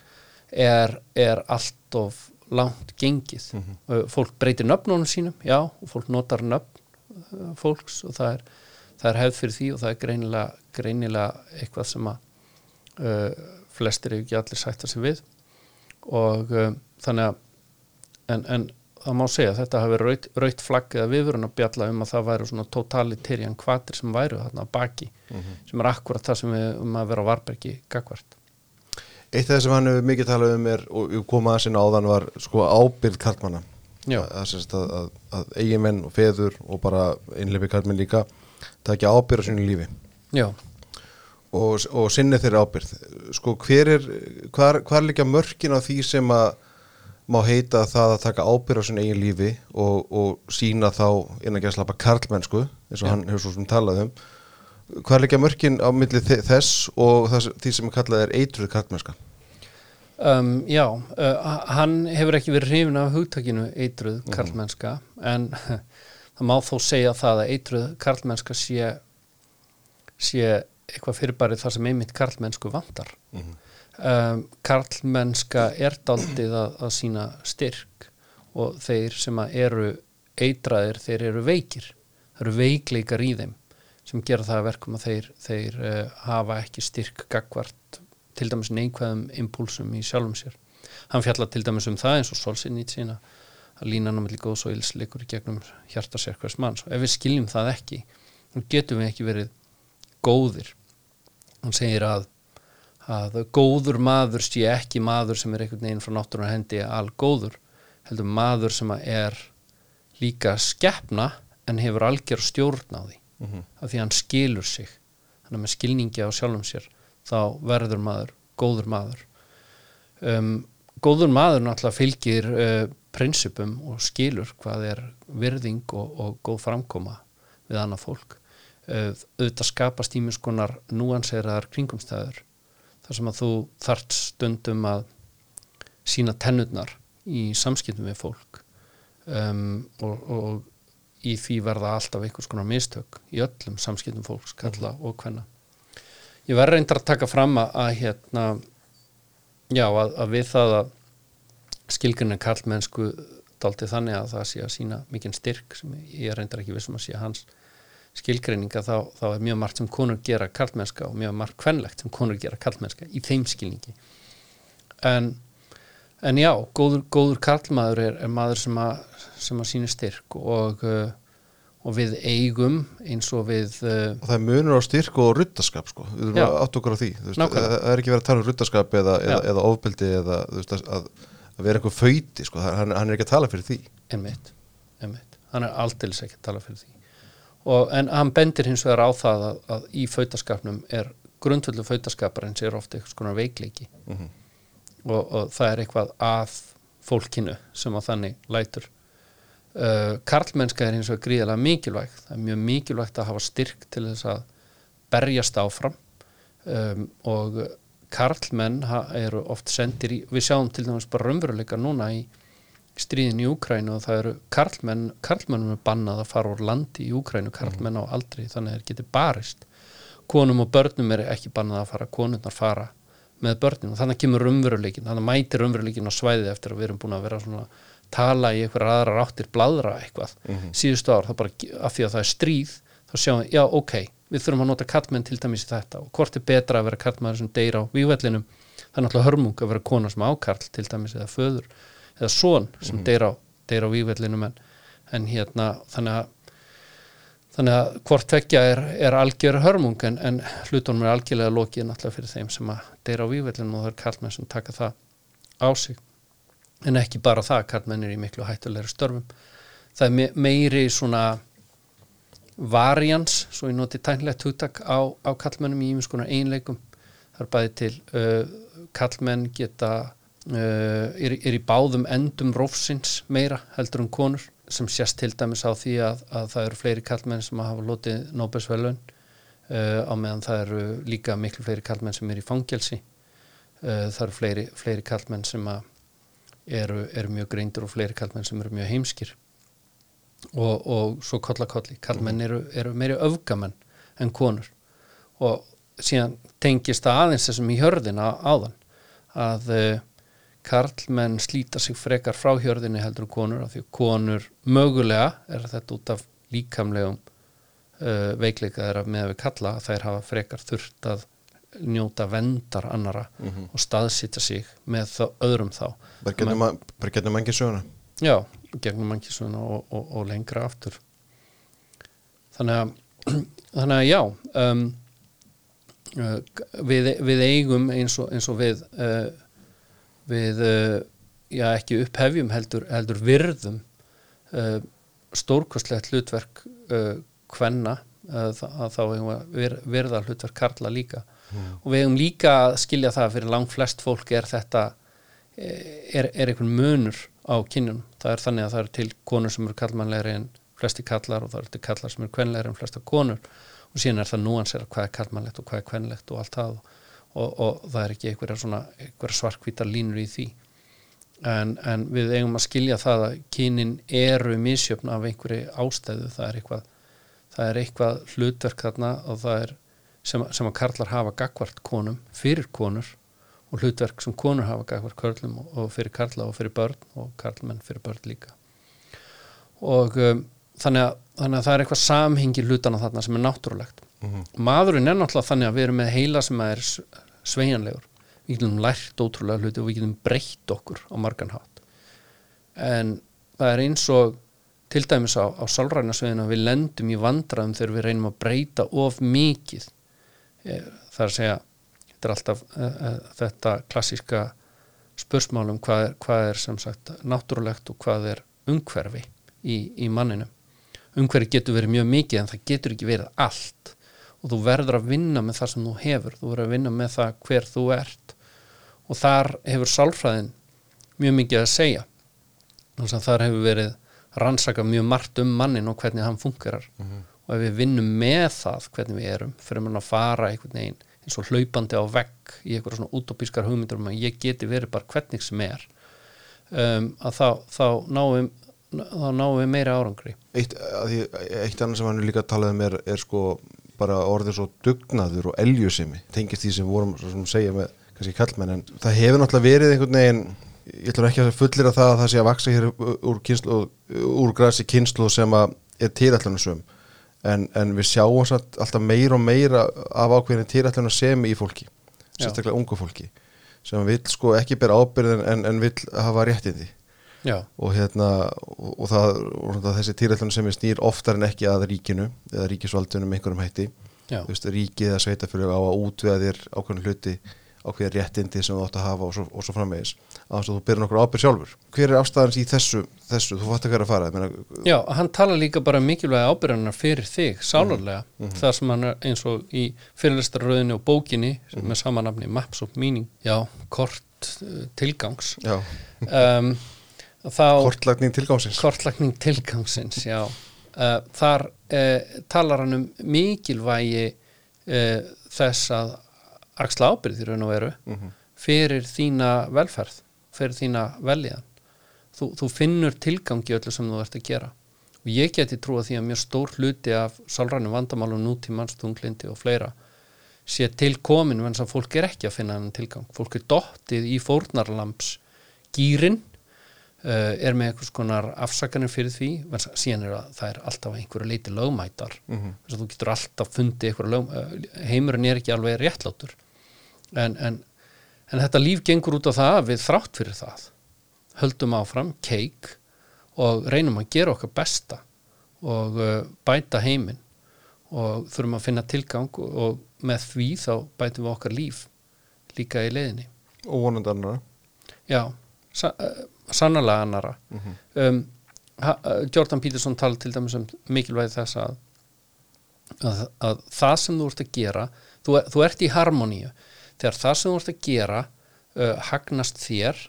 er, er allt of langt gengið. Mm fólk breytir nöfnunum sínum já, fólk notar nöfn uh, fólks og það er, það er hefð fyrir því og það er greinilega, greinilega eitthvað sem að uh, flestir hefur ekki allir sætt að sig við. Og um, þannig að en, en það má segja að þetta hafi raut, raut flagg eða viðvörun að bjalla um að það væru svona totalitarian kvatir sem væru þarna að baki sem er akkurat það sem við um að vera á varbergi gagvart Eitt af það sem hann hefur mikið talað um er og ég kom aðeins inn áðan var sko ábyrð kallmanna Já. að, að, að, að, að eigimenn og feður og bara einleifi kallmenn líka takja ábyrð á sínu lífi. Já, og, og sinni þeirra ábyrð sko hver er, hvar, hvar líka mörkin á því sem að má heita það að taka ábyrð á sínu eigin lífi og, og sína þá innan gæðslapa karlmennsku eins og Já. hann hefur svo sem talað um. Hvar líka mörkin á milli þe- þess og þess, því sem er kallað er eitruð karlmennska? Um, já uh, hann hefur ekki verið hrifin af hugtakinu eitruð karlmennska en [LAUGHS] það má þó segja það að eitruð karlmennska sé sé eitthvað fyrirbærið þar sem einmitt karlmennsku vantar um, karlmennska er daldið að, að sína styrk og þeir sem eru eitraðir, þeir eru veikir. Það eru veikleikar í þeim sem gera það að verkum að þeir, þeir uh, hafa ekki styrk gagvart til dæmis neikvæðum impúlsum í sjálfum sér. Hann fjallar til dæmis um það eins og Solzhenitsyn að að línan á milli góðs og ills leikur í gegnum hjarta sér hvers manns. Og ef við skiljum það ekki þá getum við ekki verið góðir. Hann segir að að góður maður sé ekki maður sem er einhvern veginn frá náttúrunar hendi al góður, heldur maður sem er líka skeppna en hefur algjör stjórn á því af því hann skilur sig. Hann er með skilningi á sjálfum sér þá verður maður góður maður. Um, góður maður náttúrulega fylgir uh, prinsipum og skilur hvað er virðing og, og góð framkoma við annað fólk. Uh, auðvitað skapast ímins konar núanseraðar kringumstæður þar sem að þú þart stundum að sína tennurnar í samskiptum við fólk um, og, og í því verða alltaf einhvers konar mistök í öllum samskiptum fólks, kalla og hvenna ég verður reyndar að taka fram að, að hérna já, að, að við það að skilgrunni karlmennsku daldi þannig að það sé að sína mikinn styrk sem ég reyndar ekki vissum að sé hans skilgreininga þá, þá er mjög margt sem konur gera karlmennska og mjög margt kvenlegt sem konur gera karlmennska í þeim skilningi en, en já, góður, góður karlmaður er, er maður sem að, sem að sína styrk og, uh, og við eigum eins og við uh, og það munur á styrk og ruttaskap sko. við að átt okkur á því veist, það er ekki verið að tala um ruttaskap eða, eða, eða ofbeldi eða veist, að, að vera eitthvað föyti sko. hann, hann er ekki að tala fyrir því einmitt, einmitt. hann er aldeilis ekki að tala fyrir því og, en hann bendir hins vegar á það að, að í fautaskapnum er grundvöldu fautaskaparins er ofta eitthvað skonar veikleiki. Mhm. og, og það er eitthvað að fólkinu sem að þannig lætur. Uh, karlmennska er hins vegar gríðalega mikilvægt það er mjög mikilvægt að hafa styrk til þess að berjast áfram. Um, og karlmenn eru oft sendir í, við sjáum til dæmis bara raunveruleika núna í stríðin í Úkrænu og það eru karlmenn, karlmennum er bannað að fara úr landi í Úkrænu, karlmenn á aldri þannig að þeir geti barist. Konum og börnum er ekki bannað að fara konurnar fara með börnum. Og þannig kemur raunveruleikin, þannig mætir raunveruleikin á svæðið eftir að við erum búin að vera svona tala í einhverjar aðrar áttir bladra eitthvað síðustu ár, það bara af því að það er stríð þá sjáum við, já ok, við þurfum að nota kallmenn til dæmis í þetta. Og hvort er betra að vera kallmaður sem deyr á vígvellinum? Það er náttúrulega hörmung að vera kona sem ákarl til dæmis eða föður eða son sem mm deyr á, deyr á vígvellinum en, en hérna þannig að þannig að hvort tvekja er, er algjör hörmung en, en hlutunum er algjörlega lokið náttúrulega fyrir þeim sem að deyra á vígvellinu og það er kallmenn sem taka það á sig. En ekki bara það, kallmenn er í miklu hættulegri störfum. Það er me- meiri svona varians, svo ég noti tænlegt hugtak á, á kallmennum í ímiskonar einleikum það er bæði til uh, kallmenn geta er, er í báðum endum rófsins meira heldur um konur sem sést til dæmis á því að, að það eru fleiri kallmenn sem hafa lotið Nóbelsvelun uh, á meðan það eru líka miklu fleiri kallmenn sem eru í fangelsi. Uh, það eru fleiri, fleiri kallmenn sem eru, eru mjög greindur og fleiri kallmenn sem eru mjög heimskir. Og, og svo kollakolli kallmenn eru, eru meiri öfgamenn en konur. Og síðan tengist það aðeins þessum í hörðina áðan að uh, karlmenn slíta sig frekar frá hjörðinni heldur en konur af því að konur mögulega er þetta út af líkamlegum uh, veikleika þeirra með að við kalla að þær hafa frekar þurft að njóta vendar annara og staðsýta sig með þá, öðrum þá. Bara getum mangi söguna Já, gegnum mannkísuna og, og, og lengra aftur. Þannig að [CLEARS THROAT] þannig að já um, uh, við, við eigum eins og, eins og við uh, við uh, já ekki upphefjum heldur, heldur virðum uh, stórkostlegt hlutverk uh, kvenna uh, að þá eigum við virða hlutverk karla líka. Og við eigum líka að skilja það að fyrir langt flest fólk er þetta er, er einhvern munur á kynjunum. Það er þannig að það eru til konur sem eru kallmannlegri en flesti kallar og það eru til kallar sem eru kvenlegri en flesta konur. Og síðan er það núansera hvað er kallmannlegt og hvað er kvenlegt og allt það. og, og það er ekki einhverja svarkvítar línur í því. En, en við eigum að skilja það að kynin eru misjöfn af einhverju ástæðu. Það er eitthvað, það er eitthvað hlutverk þarna og það er sem, sem að karlar hafa gagvart konum fyrir konur og hlutverk sem konur hafa gagvart körlum og, og fyrir karla og fyrir börn og karlmenn fyrir börn líka. Og um, þannig, að, þannig að það er eitthvað samhengi hlutana þarna sem er náttúrulegt maðurinn er náttúrulega þannig að við erum með heila sem er s- sveigjanlegur. Við getum lært ótrúlega hluti og við getum breytt okkur á margan hátt. En það er eins og til dæmis á, á sálræna sveðinu að við lendum í vandræðum þegar við reynum að breyta of mikið. Eh, það er að segja þetta er alltaf uh, þetta klassíska spursmálum hvað er, hvað er sem sagt náttúrulegt og hvað er umhverfi í, í manninu umhverfi getur verið mjög mikið en það getur ekki verið allt og þú verður að vinna með það sem þú hefur. Þú verður að vinna með það hver þú ert. Og þar hefur sálfræðin mjög mikið að segja. Þannig að þar hefur verið rannsakað mjög margt um mannin og hvernig hann fungerar. Og ef við vinnum með það hvernig við erum, fyrir mann að fara einhvern veginn eins og hlaupandi á vegg í einhverja svona útópískar hugmyndur um að ég geti verið bara hvernig sem er um, að þá, þá náum þá náum við meira árangri. Eitt, eitt annað sem hann líka talað um er, er sko bara orðið svo dugnaður og eljusimi tengist því sem vorum sem segja með kannski kallmenn en það hefur náttúrulega verið einhvern veginn ég ætlum ekki að fullir að það að það sé að vaksa hér úr, kynslu, úr grasi kynslu sem að er týrætlunarsum en, en við sjáum satt alltaf meira og meira af ákveðin týrætlunar sem í fólki sérstaklega ungu fólki sem vil sko ekki bera ábyrðin en, en vil hafa réttindi. já, og hérna og, og það þessi týrætlun sem er snýr oftar en ekki að ríkinu eða ríkisvaldunum einhverjum hætti. Veist, ríkið eða sveitafélög á að útvega þér ákveðin hluti ákveðin réttindi sem þú átt að hafa og svo, og svo framvegis. Að að þú byrjar nokkur ábyrð sjálfur. Hver er afstæðans í þessu, þessu? Þú fattar hver að fara meina, já, hann tala líka bara um mikilvæga ábyrðanar fyrir þig, sálarlega það sem hann er eins og í fyrirlistarröðinu og bókinni með sama nafni Maps of Meaning, já, kort uh, tilgangs. Já, um, kortlagning tilgámsins kortlagning tilgangsins já. Uh, þar uh, talar hann um mikilvægi uh, þess að axla ábyrð í raun og veru fyrir þína velferð fyrir þína veljan þú, þú finnur tilgangi öllu sem þú ert að gera. Og ég geti trúa því að mjög stór hluti af sálrænum vandamálum nútímans, tunglindi og fleira sé til komin en þess að fólk er ekki að finna hann tilgang. Fólk er dottið í fórnarlamps gýrin er með einhvers konar afsakanir fyrir því síðan er að það er alltaf að einhverju leiti lögmætar. Mm -hmm. þú getur alltaf fundið einhverju lög, uh, heimurinn er ekki alveg réttlátur. En, en, en þetta líf gengur út á það að við þrátt fyrir það höldum áfram, keik og reynum að gera okkar besta og uh, bæta heiminn og þurfum að finna tilgang og, með því þá bætum við okkar líf líka í leiðinni. Og vonandi annara Já, uh, sannarlega annara um, ha, uh, Jordan Peterson tala til dæmis um mikilvægi þess að, að, að það sem þú ert að gera þú, þú ert í harmoníu. Þegar það sem þú ert að gera uh, hagnast þér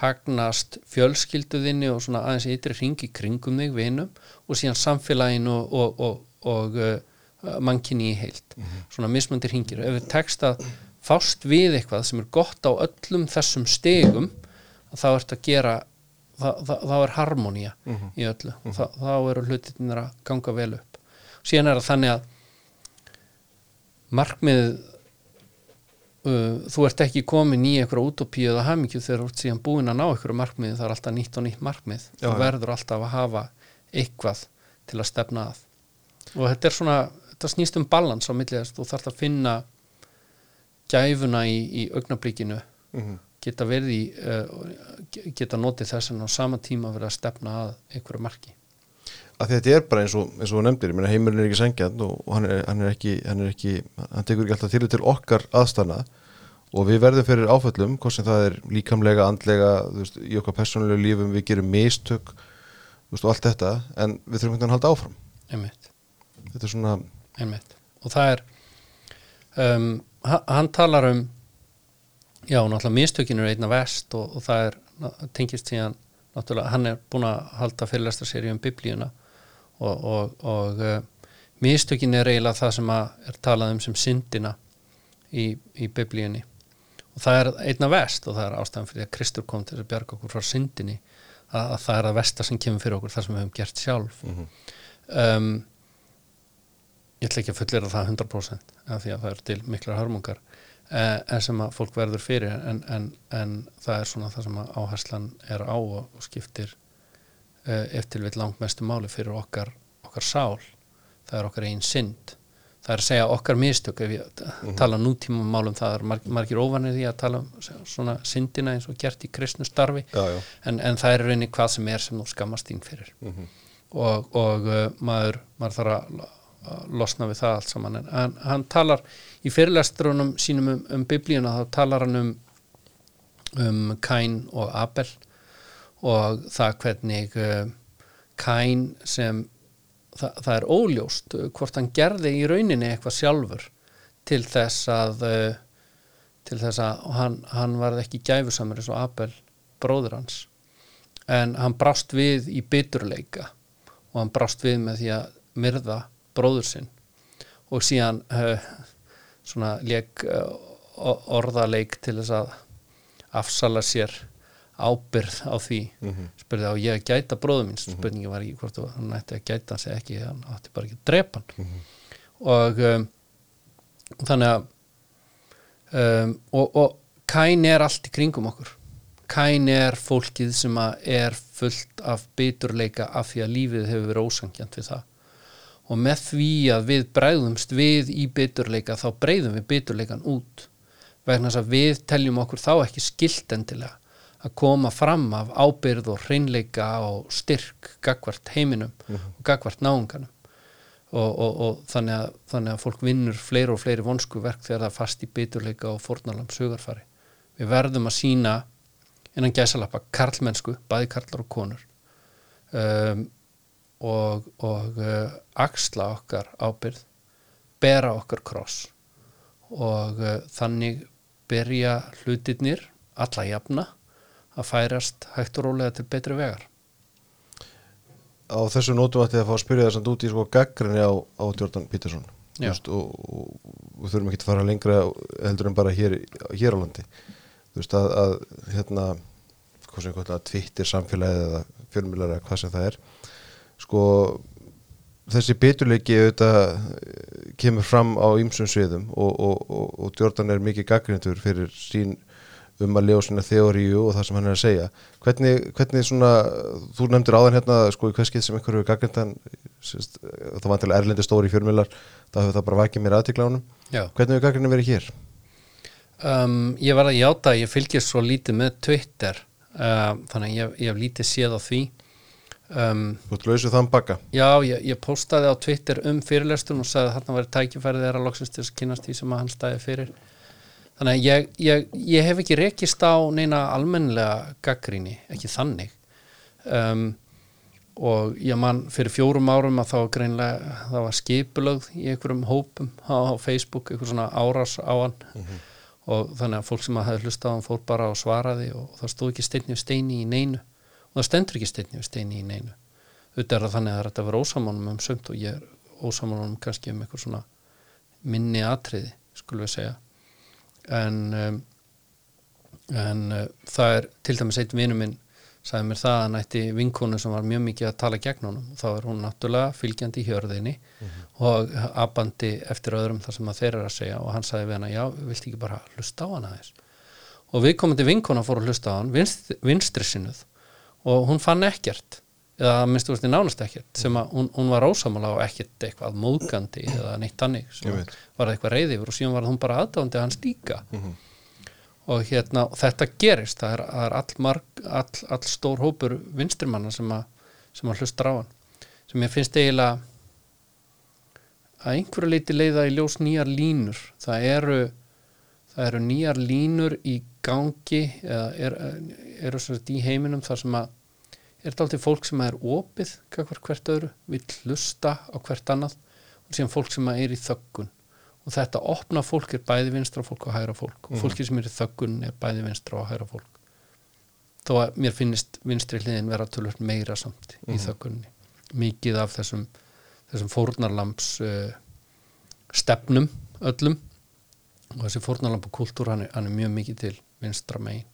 hagnast fjölskylduðinni og svona aðeins ytri ringi kringum þig vinum og síðan samfélaginu og, og, og, og uh, mannkinni í heilt svona mismöndir ringir ef við tekst að fást við eitthvað sem er gott á öllum þessum stegum þá ert að gera þá, er harmonía í öllu. Þá, þá eru hlutinir að ganga vel upp. Síðan er það þannig að markmiðið uh, þú ert ekki komin í einhverja útopíu eða hamingju þegar þú ert síðan búin að ná einhverju markmið það er alltaf nýtt og nýtt markmið. Já, þú verður alltaf að hafa eitthvað til að stefna að. Og þetta er svona, þetta snýst um balans á millið þess, þú þarft að finna gæfuna í, í augnablíkinu Mhm. Geta verið í uh, geta notið þess en á sama tíma verið að stefna að einhverju marki. Að þetta er bara eins og, eins og nefndir heimurinn er ekki sengjan og, og hann, er, hann er ekki hann er ekki, hann tekur ekki alltaf til til okkar aðstana og við verðum fyrir áföllum, hvort sem það er líkamlega, andlega, veist, í okkar persónulegu lífum við gerum mistök veist, og allt þetta, en við þurfum ekki að halda áfram. Einmitt, þetta er svona, einmitt. Og það er um, ha- hann talar um já, náttúrulega mistökin eru einna vest og, og það er, tengist síðan náttúrulega, hann er búin að halda fyrirlestra séri um biblíuna og, og, og uh, mistökin er eiginlega það sem að er talað um sem syndina í, í biblíunni. Og það er einna vest og það er ástæðan fyrir að Kristur kom til að bjarga okkur frá syndinni að, að það er að vesta sem kemur fyrir okkur það sem við höfum gert sjálf. Um, ég ætla ekki að fullera það 100% af því að það er til miklar hörmungar en sem að fólk verður fyrir en, en, en það er svona það sem að áherslan er á og, og skiptir eh, eftir við langmestu máli fyrir okkar, okkar sál. Það er okkar einn synd. Það er að segja okkar mistök ef ég tala nútíma málum það er marg, margir óvanir því að tala um svona syndina eins og gert í kristnu starfi. Já, já. En, en það er rauninni hvað sem er sem þú skammast þín fyrir. Og, og uh, maður, maður þarf að losna við það allt saman. En hann, hann talar í fyrirlestrunum sínum um, um biblíuna þá talar hann um um Kain og Abel og það hvernig uh, Kain sem það, það er óljóst uh, hvort hann gerði í rauninni eitthvað sjálfur til þess að uh, til þess að hann, hann varð ekki gæfusamur eins og Abel bróður hans. En hann brást við í biturleika og hann brást við með því að myrða bróður sinn. Og síðan uh, svona leik uh, orðaleik til þess að afsala sér ábyrð á því. Spurði á ég að gæta bróður mín spurningi var ekki hvort hann ætti að gæta hans eða ekki hann átti bara ekki að drepa hann. Og um, þannig að um, og, og Kain er allt í kringum okkur. Kain er fólkið sem að er fullt af biturleika af því að lífið hefur verið ósangjant við það og með því að við bregðumst við í biturleika þá breyðum við biturleikan út. Vegna þess að við teljum okkur þá ekki skilt endilega að koma fram af ábyrð og hreinleika og styrk gagvart heiminum og gagvart náunganum. Og, og, og þannig, að, þannig að fólk vinnur fleiri og fleiri vonsku verk þegar það er fast í biturleika og fórnalam sugarfari við verðum að sína innan gæsalappa karlmennsku, bæði karlar og konur. Um, og, og uh, axla okkar ábyrð bera okkar kross og uh, þannig byrja hlutirnir alla jafna að færast hægt og rólega til betri vegar. Á þessu nótum ætti að fá að spyrja þess að út í sko gaggrinni á, á Jordan Peterson. Veist, og, og, þurfum ekki að fara lengra heldur en bara hér, hér á landi. Þú veist að, að hérna hvað sem hvað Twitter samfélagið eða fjölmjölar eða hvað sem það er sko þessi biturleiki auðvitað eh, kemur fram á ýmsum sviðum og, og, og, og Jordan er mikið gaggrindur fyrir sín um að lega sína þeoríu og það sem hann er að segja hvernig, hvernig svona þú nefndir áðan hérna sko í hverskið sem einhverju gaggrindan það var til erlendi stóri fjölmjölar þá hefur það bara vakið mér Já. hvernig hefur gaggrindan verið hér? um, Ég var að játa ég fylgist svo lítið með Twitter uh, þannig ég, ég hef lítið séð á því um, Þú ert lausið þann bakka Já, ég, ég postaði á Twitter um fyrirlestun og sagði að þarna væri tækifærið þeirra loksins til að kynast því sem að hann stæði fyrir. Þannig að ég, ég, ég hef ekki rekist á neina almennilega gaggríni, ekki þannig. Um, og ég man fyrir fjórum árum að þá greinlega það var skipulögð í einhverjum hópum á, á Facebook, einhver svona árás á hann. Og þannig að fólk sem að hafði hlustað á hann fór bara og svaraði og það stóð ekki steinni við steini í neinu. og það stendur ekki steinni við steini í neinu. Auðvitað er það þannig að að vera ósamánum um sömt og ég er ósamánum kannski um eitthvað svona minni atriði skulum við segja. En um, en uh, það er til dæmis eitt vinur minn sagði mér það að hann ætti vinkonu sem var mjög mikið að tala gegn honum. Og þá er hún náttúrulega fylgjandi í hjörðinni og abandi eftir öðrum þar sem að þeir eru að segja. Og hann sagði við hana, já, viltu ekki bara hlusta á hana þess og við komandi vinkona fór að hlusta á hann vinst, vinstri sinnuð og hún fann ekkert. Eða að minnstu veist nánast ekkert sem að hún, hún var ósamála og ekkert eitthvað móðgandi eða neitt þannig. Ég sem var eitthvað reyði yfir og síðan var hún bara aðdáðandi hans líka. Og hérna og þetta gerist, það er, það er all, marg, all, all stór hópur vinstrimanna sem að, sem að hlustar á hann. Sem ég finnst eiginlega að einhverju leiti leiða í ljós nýjar línur. Það eru það eru nýjar línur í gangi eða er, eru sagt í heiminum þar sem að er þetta alltaf fólk sem er opið hvert, hvert öðru, vill hlusta á hvert annað og síðan fólk sem er í þöggun. Og þetta opna fólk er bæði vinstra fólk og hægra fólk. Og fólki sem er í þöggun er bæði vinstra og hægra fólk. Þó að mér finnist vinstri hliðin vera tölvöld meira samt í þöggunni. Mikið af þessum þessum fórnarlamps uh, stefnum öllum. Og þessi fórnarlampa kultúr hann, hann er mjög mikið til vinstra megin.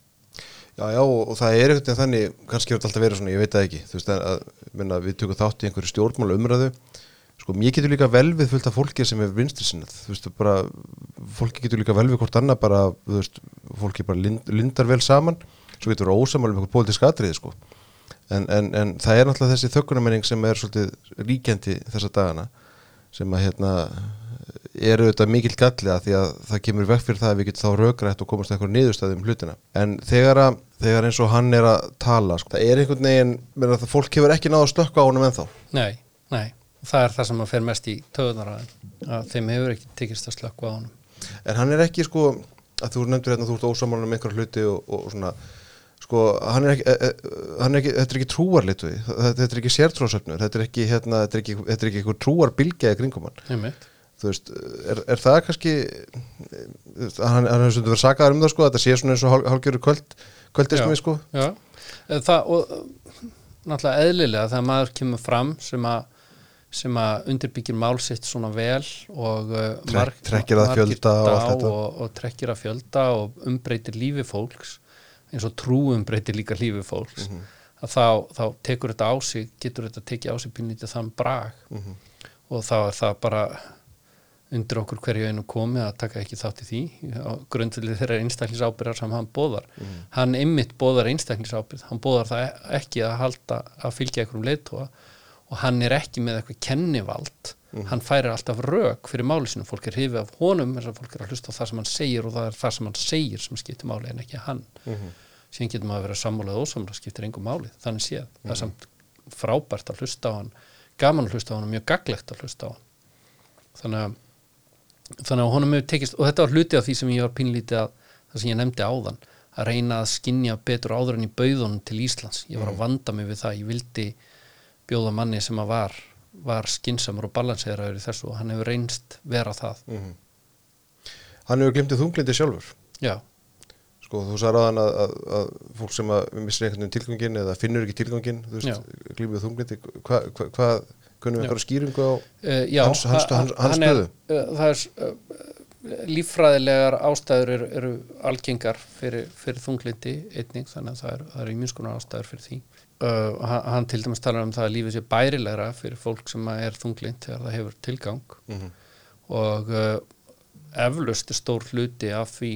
Já, já, og, það er einhvern veginn þannig, kannski hefur þetta alltaf verið svona, ég veit það ekki, þú veist, að, minna, við tökum þátt í einhverju stjórnmála umræðu, sko, mér getur líka vel við fullt af fólki sem er vinstri sinnað, þú veist, bara, fólki getur líka vel við hvort annað, bara, þú veist, fólki bara lind, lindar vel saman, svo getur það ósamal um eitthvað pólitísk atriði, sko, en, en, en það er náttúrulega þessi þökkunamenning sem er svolítið ríkjandi þessa dagana, sem að, hérna, er auðvitað mikill galli að því að það kemur vekk fyrir það að við getum þá rökrætt og komast eitthvað niðurstæði um hlutina. En þegar, að, þegar eins og hann er að tala sko, það er einhvern veginn menn að það fólk hefur ekki náða að slökka á honum ennþá. Nei, nei, það er það sem að fer mest í töðunar að þeim hefur ekki tekist að slökka á honum. En hann er ekki sko að þú nefndir hérna þú ert ósamálan um einhver hluti og, og, svona sko hann er ekki, e, e, hann er ekki þetta er ekki trúarlitu þetta, er ekki sértrósöfnur þetta er ekki, hérna, þetta er ekki, þetta er ekki einhver trúarbilgja í kringum hann. Þú veist, er, er það kannski hann, hefur stundu verið sakaður um það sko, þetta sé svona eins og hál- hálfgerður kvöld kvöldismi sko Já, það og náttúrulega eðlilega þegar maður kemur fram sem að sem að undirbyggir mál sitt svona vel og uh, Trek- trekkir að fjölda og og, og trekkir að fjölda og umbreytir lífi fólks eins og trú umbreytir líka lífi fólks Mhm. að þá, þá tekur þetta á sig getur þetta tekið á sig pínlítið þann brag Mhm. og þá er það bara undir okkur hverju einu komi að taka ekki þátt í því. Á grundvöldi þeirra einstaklisábyrðar sem hann bóðar hann ymmit bóðar einstaklisábyrð hann bóðar það ekki að halda að fylgja einhverjum leiðtóa og hann er ekki með eitthvað kennivald. Hann færir alltaf rök fyrir máli sinu fólk er hrifið af honum þess að fólk er að hlusta á það sem hann segir og það er það sem hann segir sem skiptir máli en ekki hann. Síðan getur maður að vera sammálað ósamlega skiptir engum máli, þannig séð. Það er samt frábært að hlusta á hann. Gaman að hlusta á hann og mjög gaglegt að hlusta á hann. Þannig að þannig að honum hefur tekist og þetta var hluti af því sem ég var pínlítið að það sem ég nefndi áðan að reyna að skinja betur áður en í bauðunum til Íslands. Ég var að vanda mig við það, ég vildi bjóða manni sem að var var skinsamur og balanseraður í þessu og hann hefur reynst vera það. Hann hefur glimtið þunglindi sjálfur. Já, sko þú sagði ráðan að, að, að fólk sem að missir einhvern veginn tilgangin eða finnur ekki tilgangin glímið þunglindi hvað hva, hva, kunum við eitthvað skýringu á Uh, já, Hans- hans- ha- hans- hans stöðu? uh, það er uh, líffræðilegar ástæður eru, eru algengar fyrir, fyrir þunglindi einnig, þannig að það er, það er ímjömskonar ástæður fyrir því. Hann, til dæmis talar um það að lífið sé bærilegra fyrir fólk sem er þunglind þegar það hefur tilgang Mhm. og uh, eflust er stór hluti af því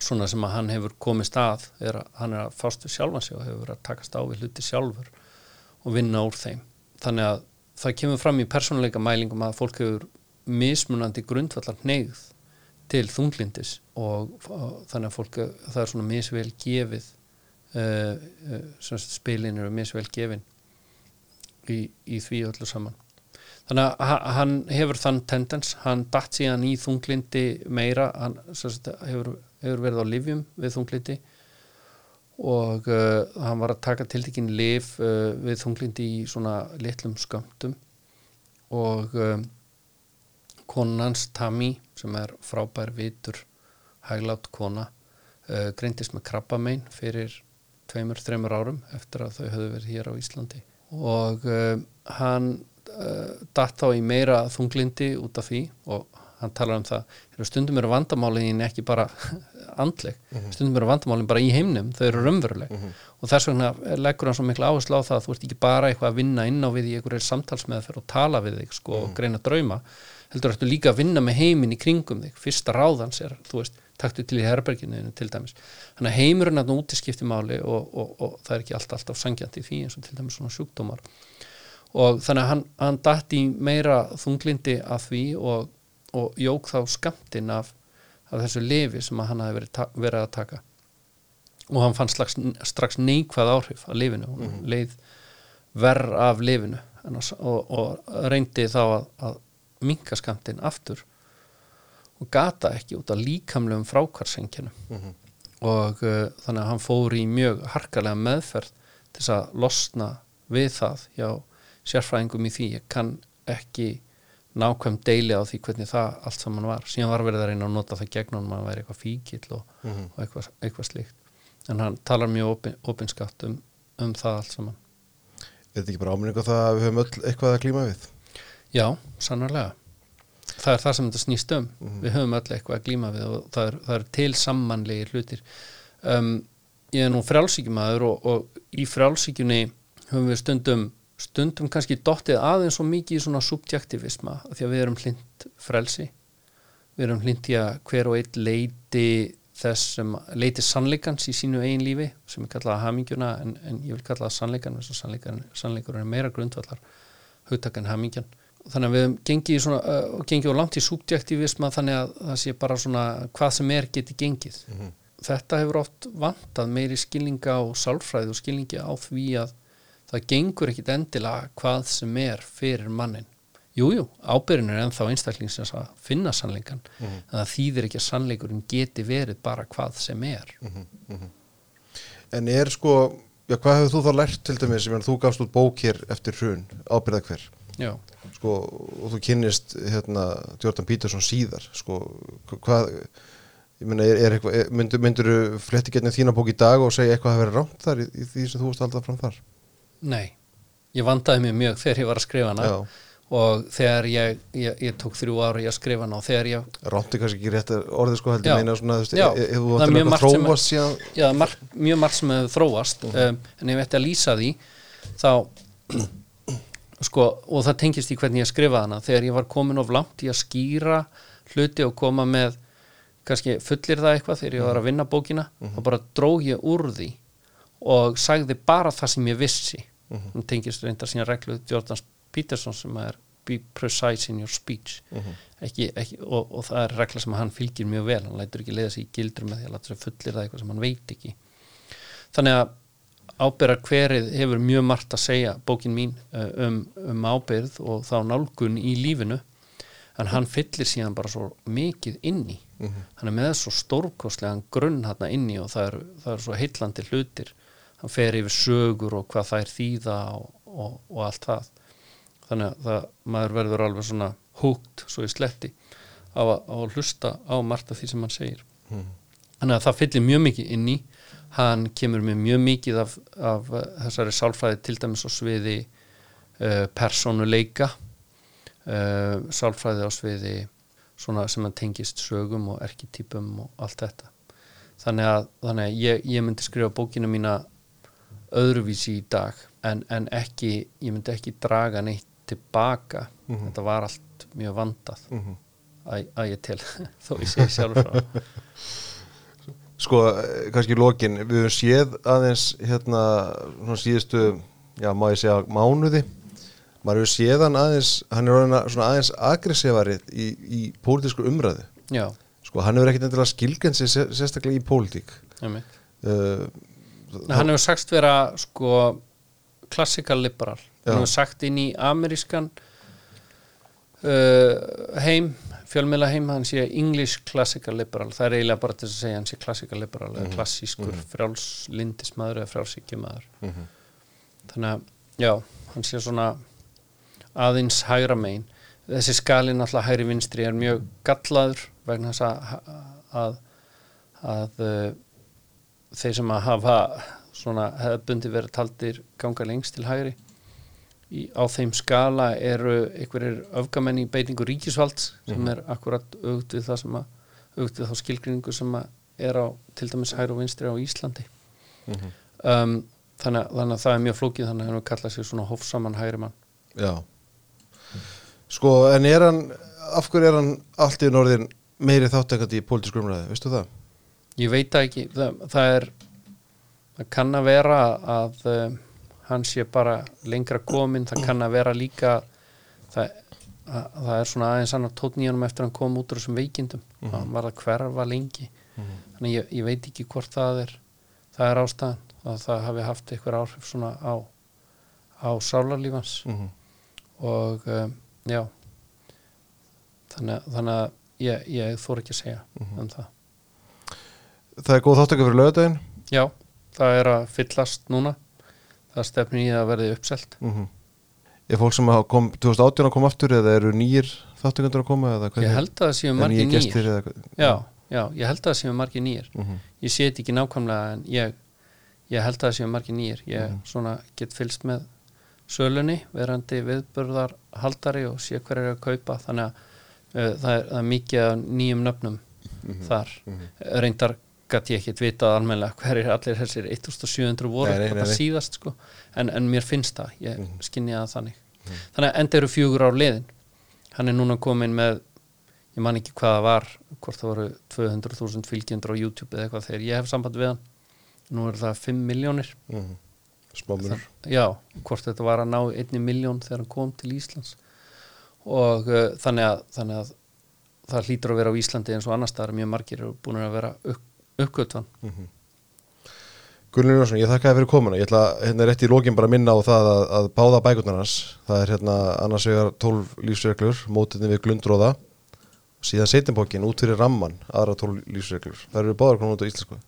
svona sem að hann hefur komist að er að hann er að fást við sjálfan sig og hefur verið að takast á við hluti sjálfur og vinna úr þeim þannig að það kemur fram í persónuleika mælingum að fólk hefur mismunandi grundvallar neyð til þunglindis og, þannig að fólk það er svona misvel gefið uh, uh, spilin eru misvel gefin í, í því öllu saman. Þannig að ha- hann hefur þann tendens hann datt síðan í þunglindi meira hann sagt, hefur, hefur verið á livjum við þunglindi og uh, hann var að taka tiltekin liv uh, við þunglindi í svona litlum skömmtum. Og um, konan hans Tammy sem er frábær vitur hæglátt kona uh, greindist með krabbamein fyrir tveimur, þreimur árum eftir að þau höfðu verið hér á Íslandi. Og uh, hann uh, datt þá í meira þunglindi út af því og hann talar um það, stundum eru vandamáliðin ekki bara [LAUGHS] andleg stundum eru vandamálin bara í heimnum þau eru raunveruleg. Og þess vegna leggur hann svo mikla áherslu á það að þú ert ekki bara eitthvað að vinna inn á við í einhverjir samtalsmeðferð og tala við þig sko, og greina drauma heldur ertu líka að vinna með heiminn í kringum þig. Fyrsta ráðans er, þú veist, taktu til í herberginu til dæmis. Þannig að heimurinn að úti skipti máli og, og, og það er ekki alltaf, alltaf sangjant í því eins og til dæmis svona sjúkdómar. Og þannig að hann, hann datt í meira þunglindi af því og, og jók þá skamtinn af, af þessu lifi sem hann hafi verið, verið að taka. Og hann fann strax, strax neikvæð áhrif af lifinu og leið verð af lifinu og, og reyndi þá að, að minka skamtinn aftur og gata ekki út af líkamlegum frákvarsenkjunum og uh, þannig að hann fór í mjög harkalega meðferð til að losna við það hjá sérfræðingum í því. Ég kann ekki nákvæm deili á því hvernig það allt saman var. Síðan var verið að reyna að nota það gegn hann væri eitthvað fíkill og, og eitthvað, eitthvað slíkt. En hann talar mjög opin, opinskatt um, um það allt saman. Er þetta ekki bara áminningu það að við höfum öll eitthvað að klíma við? Já, sannarlega. Það er það sem þetta snýst um. Við höfum öll eitthvað að glíma við og það er, það er til samanlegir hlutir. Um, ég er nú frjálsíkjumæður og, og í frjálsíkjunni höfum við stundum stundum kannski dottið aðeins svo mikið í svona subjektivisma því að við erum hlind frelsi. Við erum hlind í að hver og einn leiti þess sem leiti sannleikans í sínu eigin lífi sem er kallað hamingjuna en, en ég vil kalla það sannleikan þess að sannleikur er meira grundvallar hugtakan hamingjan. Þannig að við gengið, svona, uh, gengið og langt í subjektivisma þannig að það sé bara svona hvað sem er geti gengið. Þetta hefur oft vantað meiri skilninga og sálfræði og skilningi á því að það gengur ekkit endilega hvað sem er fyrir mannin Jújú, ábyrðin er ennþá einstaklingsins að finna sannleikan en það þýðir ekki að sannleikurinn geti verið bara hvað sem er. En er sko, já hvað hefur þú þá lært til dæmis, ég meina þú gafst út bók hér eftir hrun, ábyrða hver? Já, sko, og þú kynnist hérna Jordan Peterson síðar sko, hvað meina, er, er eitthvað, myndur, myndur fletti getnið þína bók í dag og segja eitthvað að vera rámt þar í, í því sem þú varst alltaf fram þar nei Ég vandaði mig mjög þegar ég var að skrifa hana Já. og þegar ég, ég, ég tók þrjú ára í að skrifa hana og þegar ég er kannski ekki rétt orðið sko heldur meina svona, þú veist, Já. ef ef þú margt sem- þróast síðan? Já, marg, mjög margt sem hefur þróast um, en ef ég ætti að lýsa því þá [CLEARS THROAT] sko, og það tengist í hvernig ég skrifaði hana. Þegar ég var komin of langt í að skýra hluti og koma með kannski fullir það eitthvað þegar ég var að vinna bókina þá bara dró ég úr því og sagði bara það sem ég vissi hún tengist reyndar sína reglu Jordan Peterson sem er be precise in your speech. Ekki, ekki, og, og það er regla sem hann fylgir mjög vel. Hann lætur ekki leiða sig í gildur með því að láta sig fullir það eitthvað sem hann veit ekki. Þannig að ábyrðar hverið hefur mjög margt að segja bókin mín uh, um, um ábyrð og þá nálgun í lífinu. En hann fyllir síðan bara svo mikið inni hann er með svo stórkostlegan grunn hann inni og það er, það er svo heillandi hlutir hann fer yfir sögur og hvað það er þýða og, og, og allt það. Þannig að það, maður verður alveg svona húgt svo í sletti á að, hlusta á margt af því sem hann segir. Þannig að það fyllir mjög mikið inn í. Hann kemur með mjög mikið af, af uh, þessari sálfræði til dæmis á sviði uh, persónuleika uh, sálfræði á sviði svona sem að tengist sögum og erkitypum og allt þetta. Þannig að, þannig að ég, ég myndi skrifa bókina mína öðruvísi í dag en, en ekki, ég myndi ekki draga neitt tilbaka. Þetta var allt mjög vandað. Að, að ég til [LAUGHS] þó ég sé sjálfur frá. Sko, kannski í lokin við höfum séð aðeins hérna svona síðustu, já má ég segja mánuði, maður hefur séð hann aðeins, hann er svona aðeins aggressívari í, í pólitísku umræðu. Já, sko, hann hefur ekkit endilega sé- sérstaklega í pólitík. Einmitt. Uh, Nei, hann hefur sagst vera sko classical liberal. Hann hefur sagt inn í amerískan uh, heim fjölmiðla heim, hann sé English classical liberal, það er eiginlega bara til að segja hann sé classical liberal eða klassískur frjálslindismæður eða frjálsíkjumæður þannig að, já, hann sé svona aðeins hægra megin. Þessi skalinn alltaf hægri vinstri er mjög gallaður vegna þess að að, að uh, þeir sem að hafa svona hefðbundi verið taldir ganga lengst til hægri. Í, á þeim skala eru einhverjir öfgamenn í beitingu ríkisvalds sem er akkurat augt við það sem að augt við þá skilgrinningu sem að er á til dæmis hæru og vinstri á Íslandi. Mhm. um, þannig, að- þannig að það er mjög flókið þannig að hann kallað sér svona hófsaman hægri mann. Já. Sko, en er hann af hverju er hann allt í norðin meiri þáttekandi í pólitísku umræði, veistu það? Ég veit ekki það, það er það kann að vera að um, hann sé bara lengra komin það kann að vera líka það, að, það er svona aðeins annar tótn í honum eftir að hann kom út úr þessum veikindum. Hann var að hverfa lengi. Þannig ég, ég veit ekki hvort það er það er ástæðan að það hafi haft eitthvað áhrif svona á á sálarlífans Mm og um, já. Þannig, þannig að ég, ég þór ekki að segja um það Það er góð þáttekað fyrir lögadaginn Já, það er að fyllast núna. Það stefnir í að verði uppselt. Mm Er fólk sem kom 2018 að koma aftur eða eru nýjir þáttekandur að koma Ég held að það séu margir nýjir? Já, já, ég held að það séu margir nýjir Mhm. Ég sé þetta ekki nákvæmlega en ég, ég held að það séu margir nýjir Ég Mhm. svona get fylst með sölunni, verandi viðburðar haldari og sé hver er að kaupa. Þannig að uh, það, er, það er mikið nýjum nöfnum Mhm. þar. Reyndar gæti ég ekkit vitað almennilega hver er allir þessir 1700 voru Nei, nei, nei, síðast sko. En, en mér finnst það, ég mm Mhm. skinni það þannig. Þannig að enda eru fjögur ár liðin. Hann er núna komin með ég man ekki hvað það var hvort það voru 200.000 fylgjendur á YouTube eða eitthvað þegar ég hef samband við hann. Nú er það 5 miljónir Mhm. Smámunur já, hvort þetta var að ná einni miljón þegar hann kom til Íslands. Og uh, þannig, að, þannig að það hlýtur að vera á Íslandi eins og annars staðar mjög margir eru búin að vera upp, uppgötvan. Gunnur Jónsson, ég þakka þér fyrir komuna. Ég ætla hérna rétt í lókin bara að minna á það að, að báða bækurnar hans Það er hérna annars vegar 12 lífsreglur mótiðni við glundróða síðan setjambókin út fyrir ramman aðra 12 lífsreglur. Það eru báðar konar út á íslensku.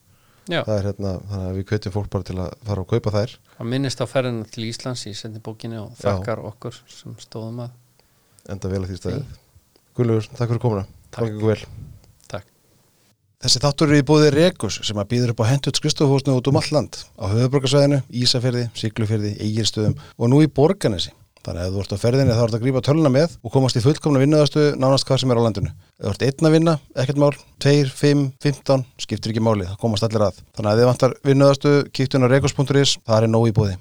Já, Það er hérna, þannig að við kveitjum fólk bara til að fara og kaupa þær. Að minnist á ferðina til Íslands í bókinni og Já. þakkar okkur sem stóðum að enda vel að því stæðið Gunnur, takk fyrir komuna. Takk Þessi þáttur eru í búið Rekus sem að býður upp á hendut skristofhúsnu út um all land á höfuborgarsvæðinu, Ísafyrði, Siglufyrði, Egilstöðum og nú í Borganesi. Þannig að ef þú ert á ferðinni þá ert að grípa töluna með og komast í fullkomna vinnuðastu nánast hvað sem er á landinu. Ef þú ert einn að vinna, ekkert mál, 2, 5, 15, skiptir ekki máli, það komast allir að. Þannig að ef þið vantar vinnuðastu, kíktu inn á rekus.is, það er nóg í búið.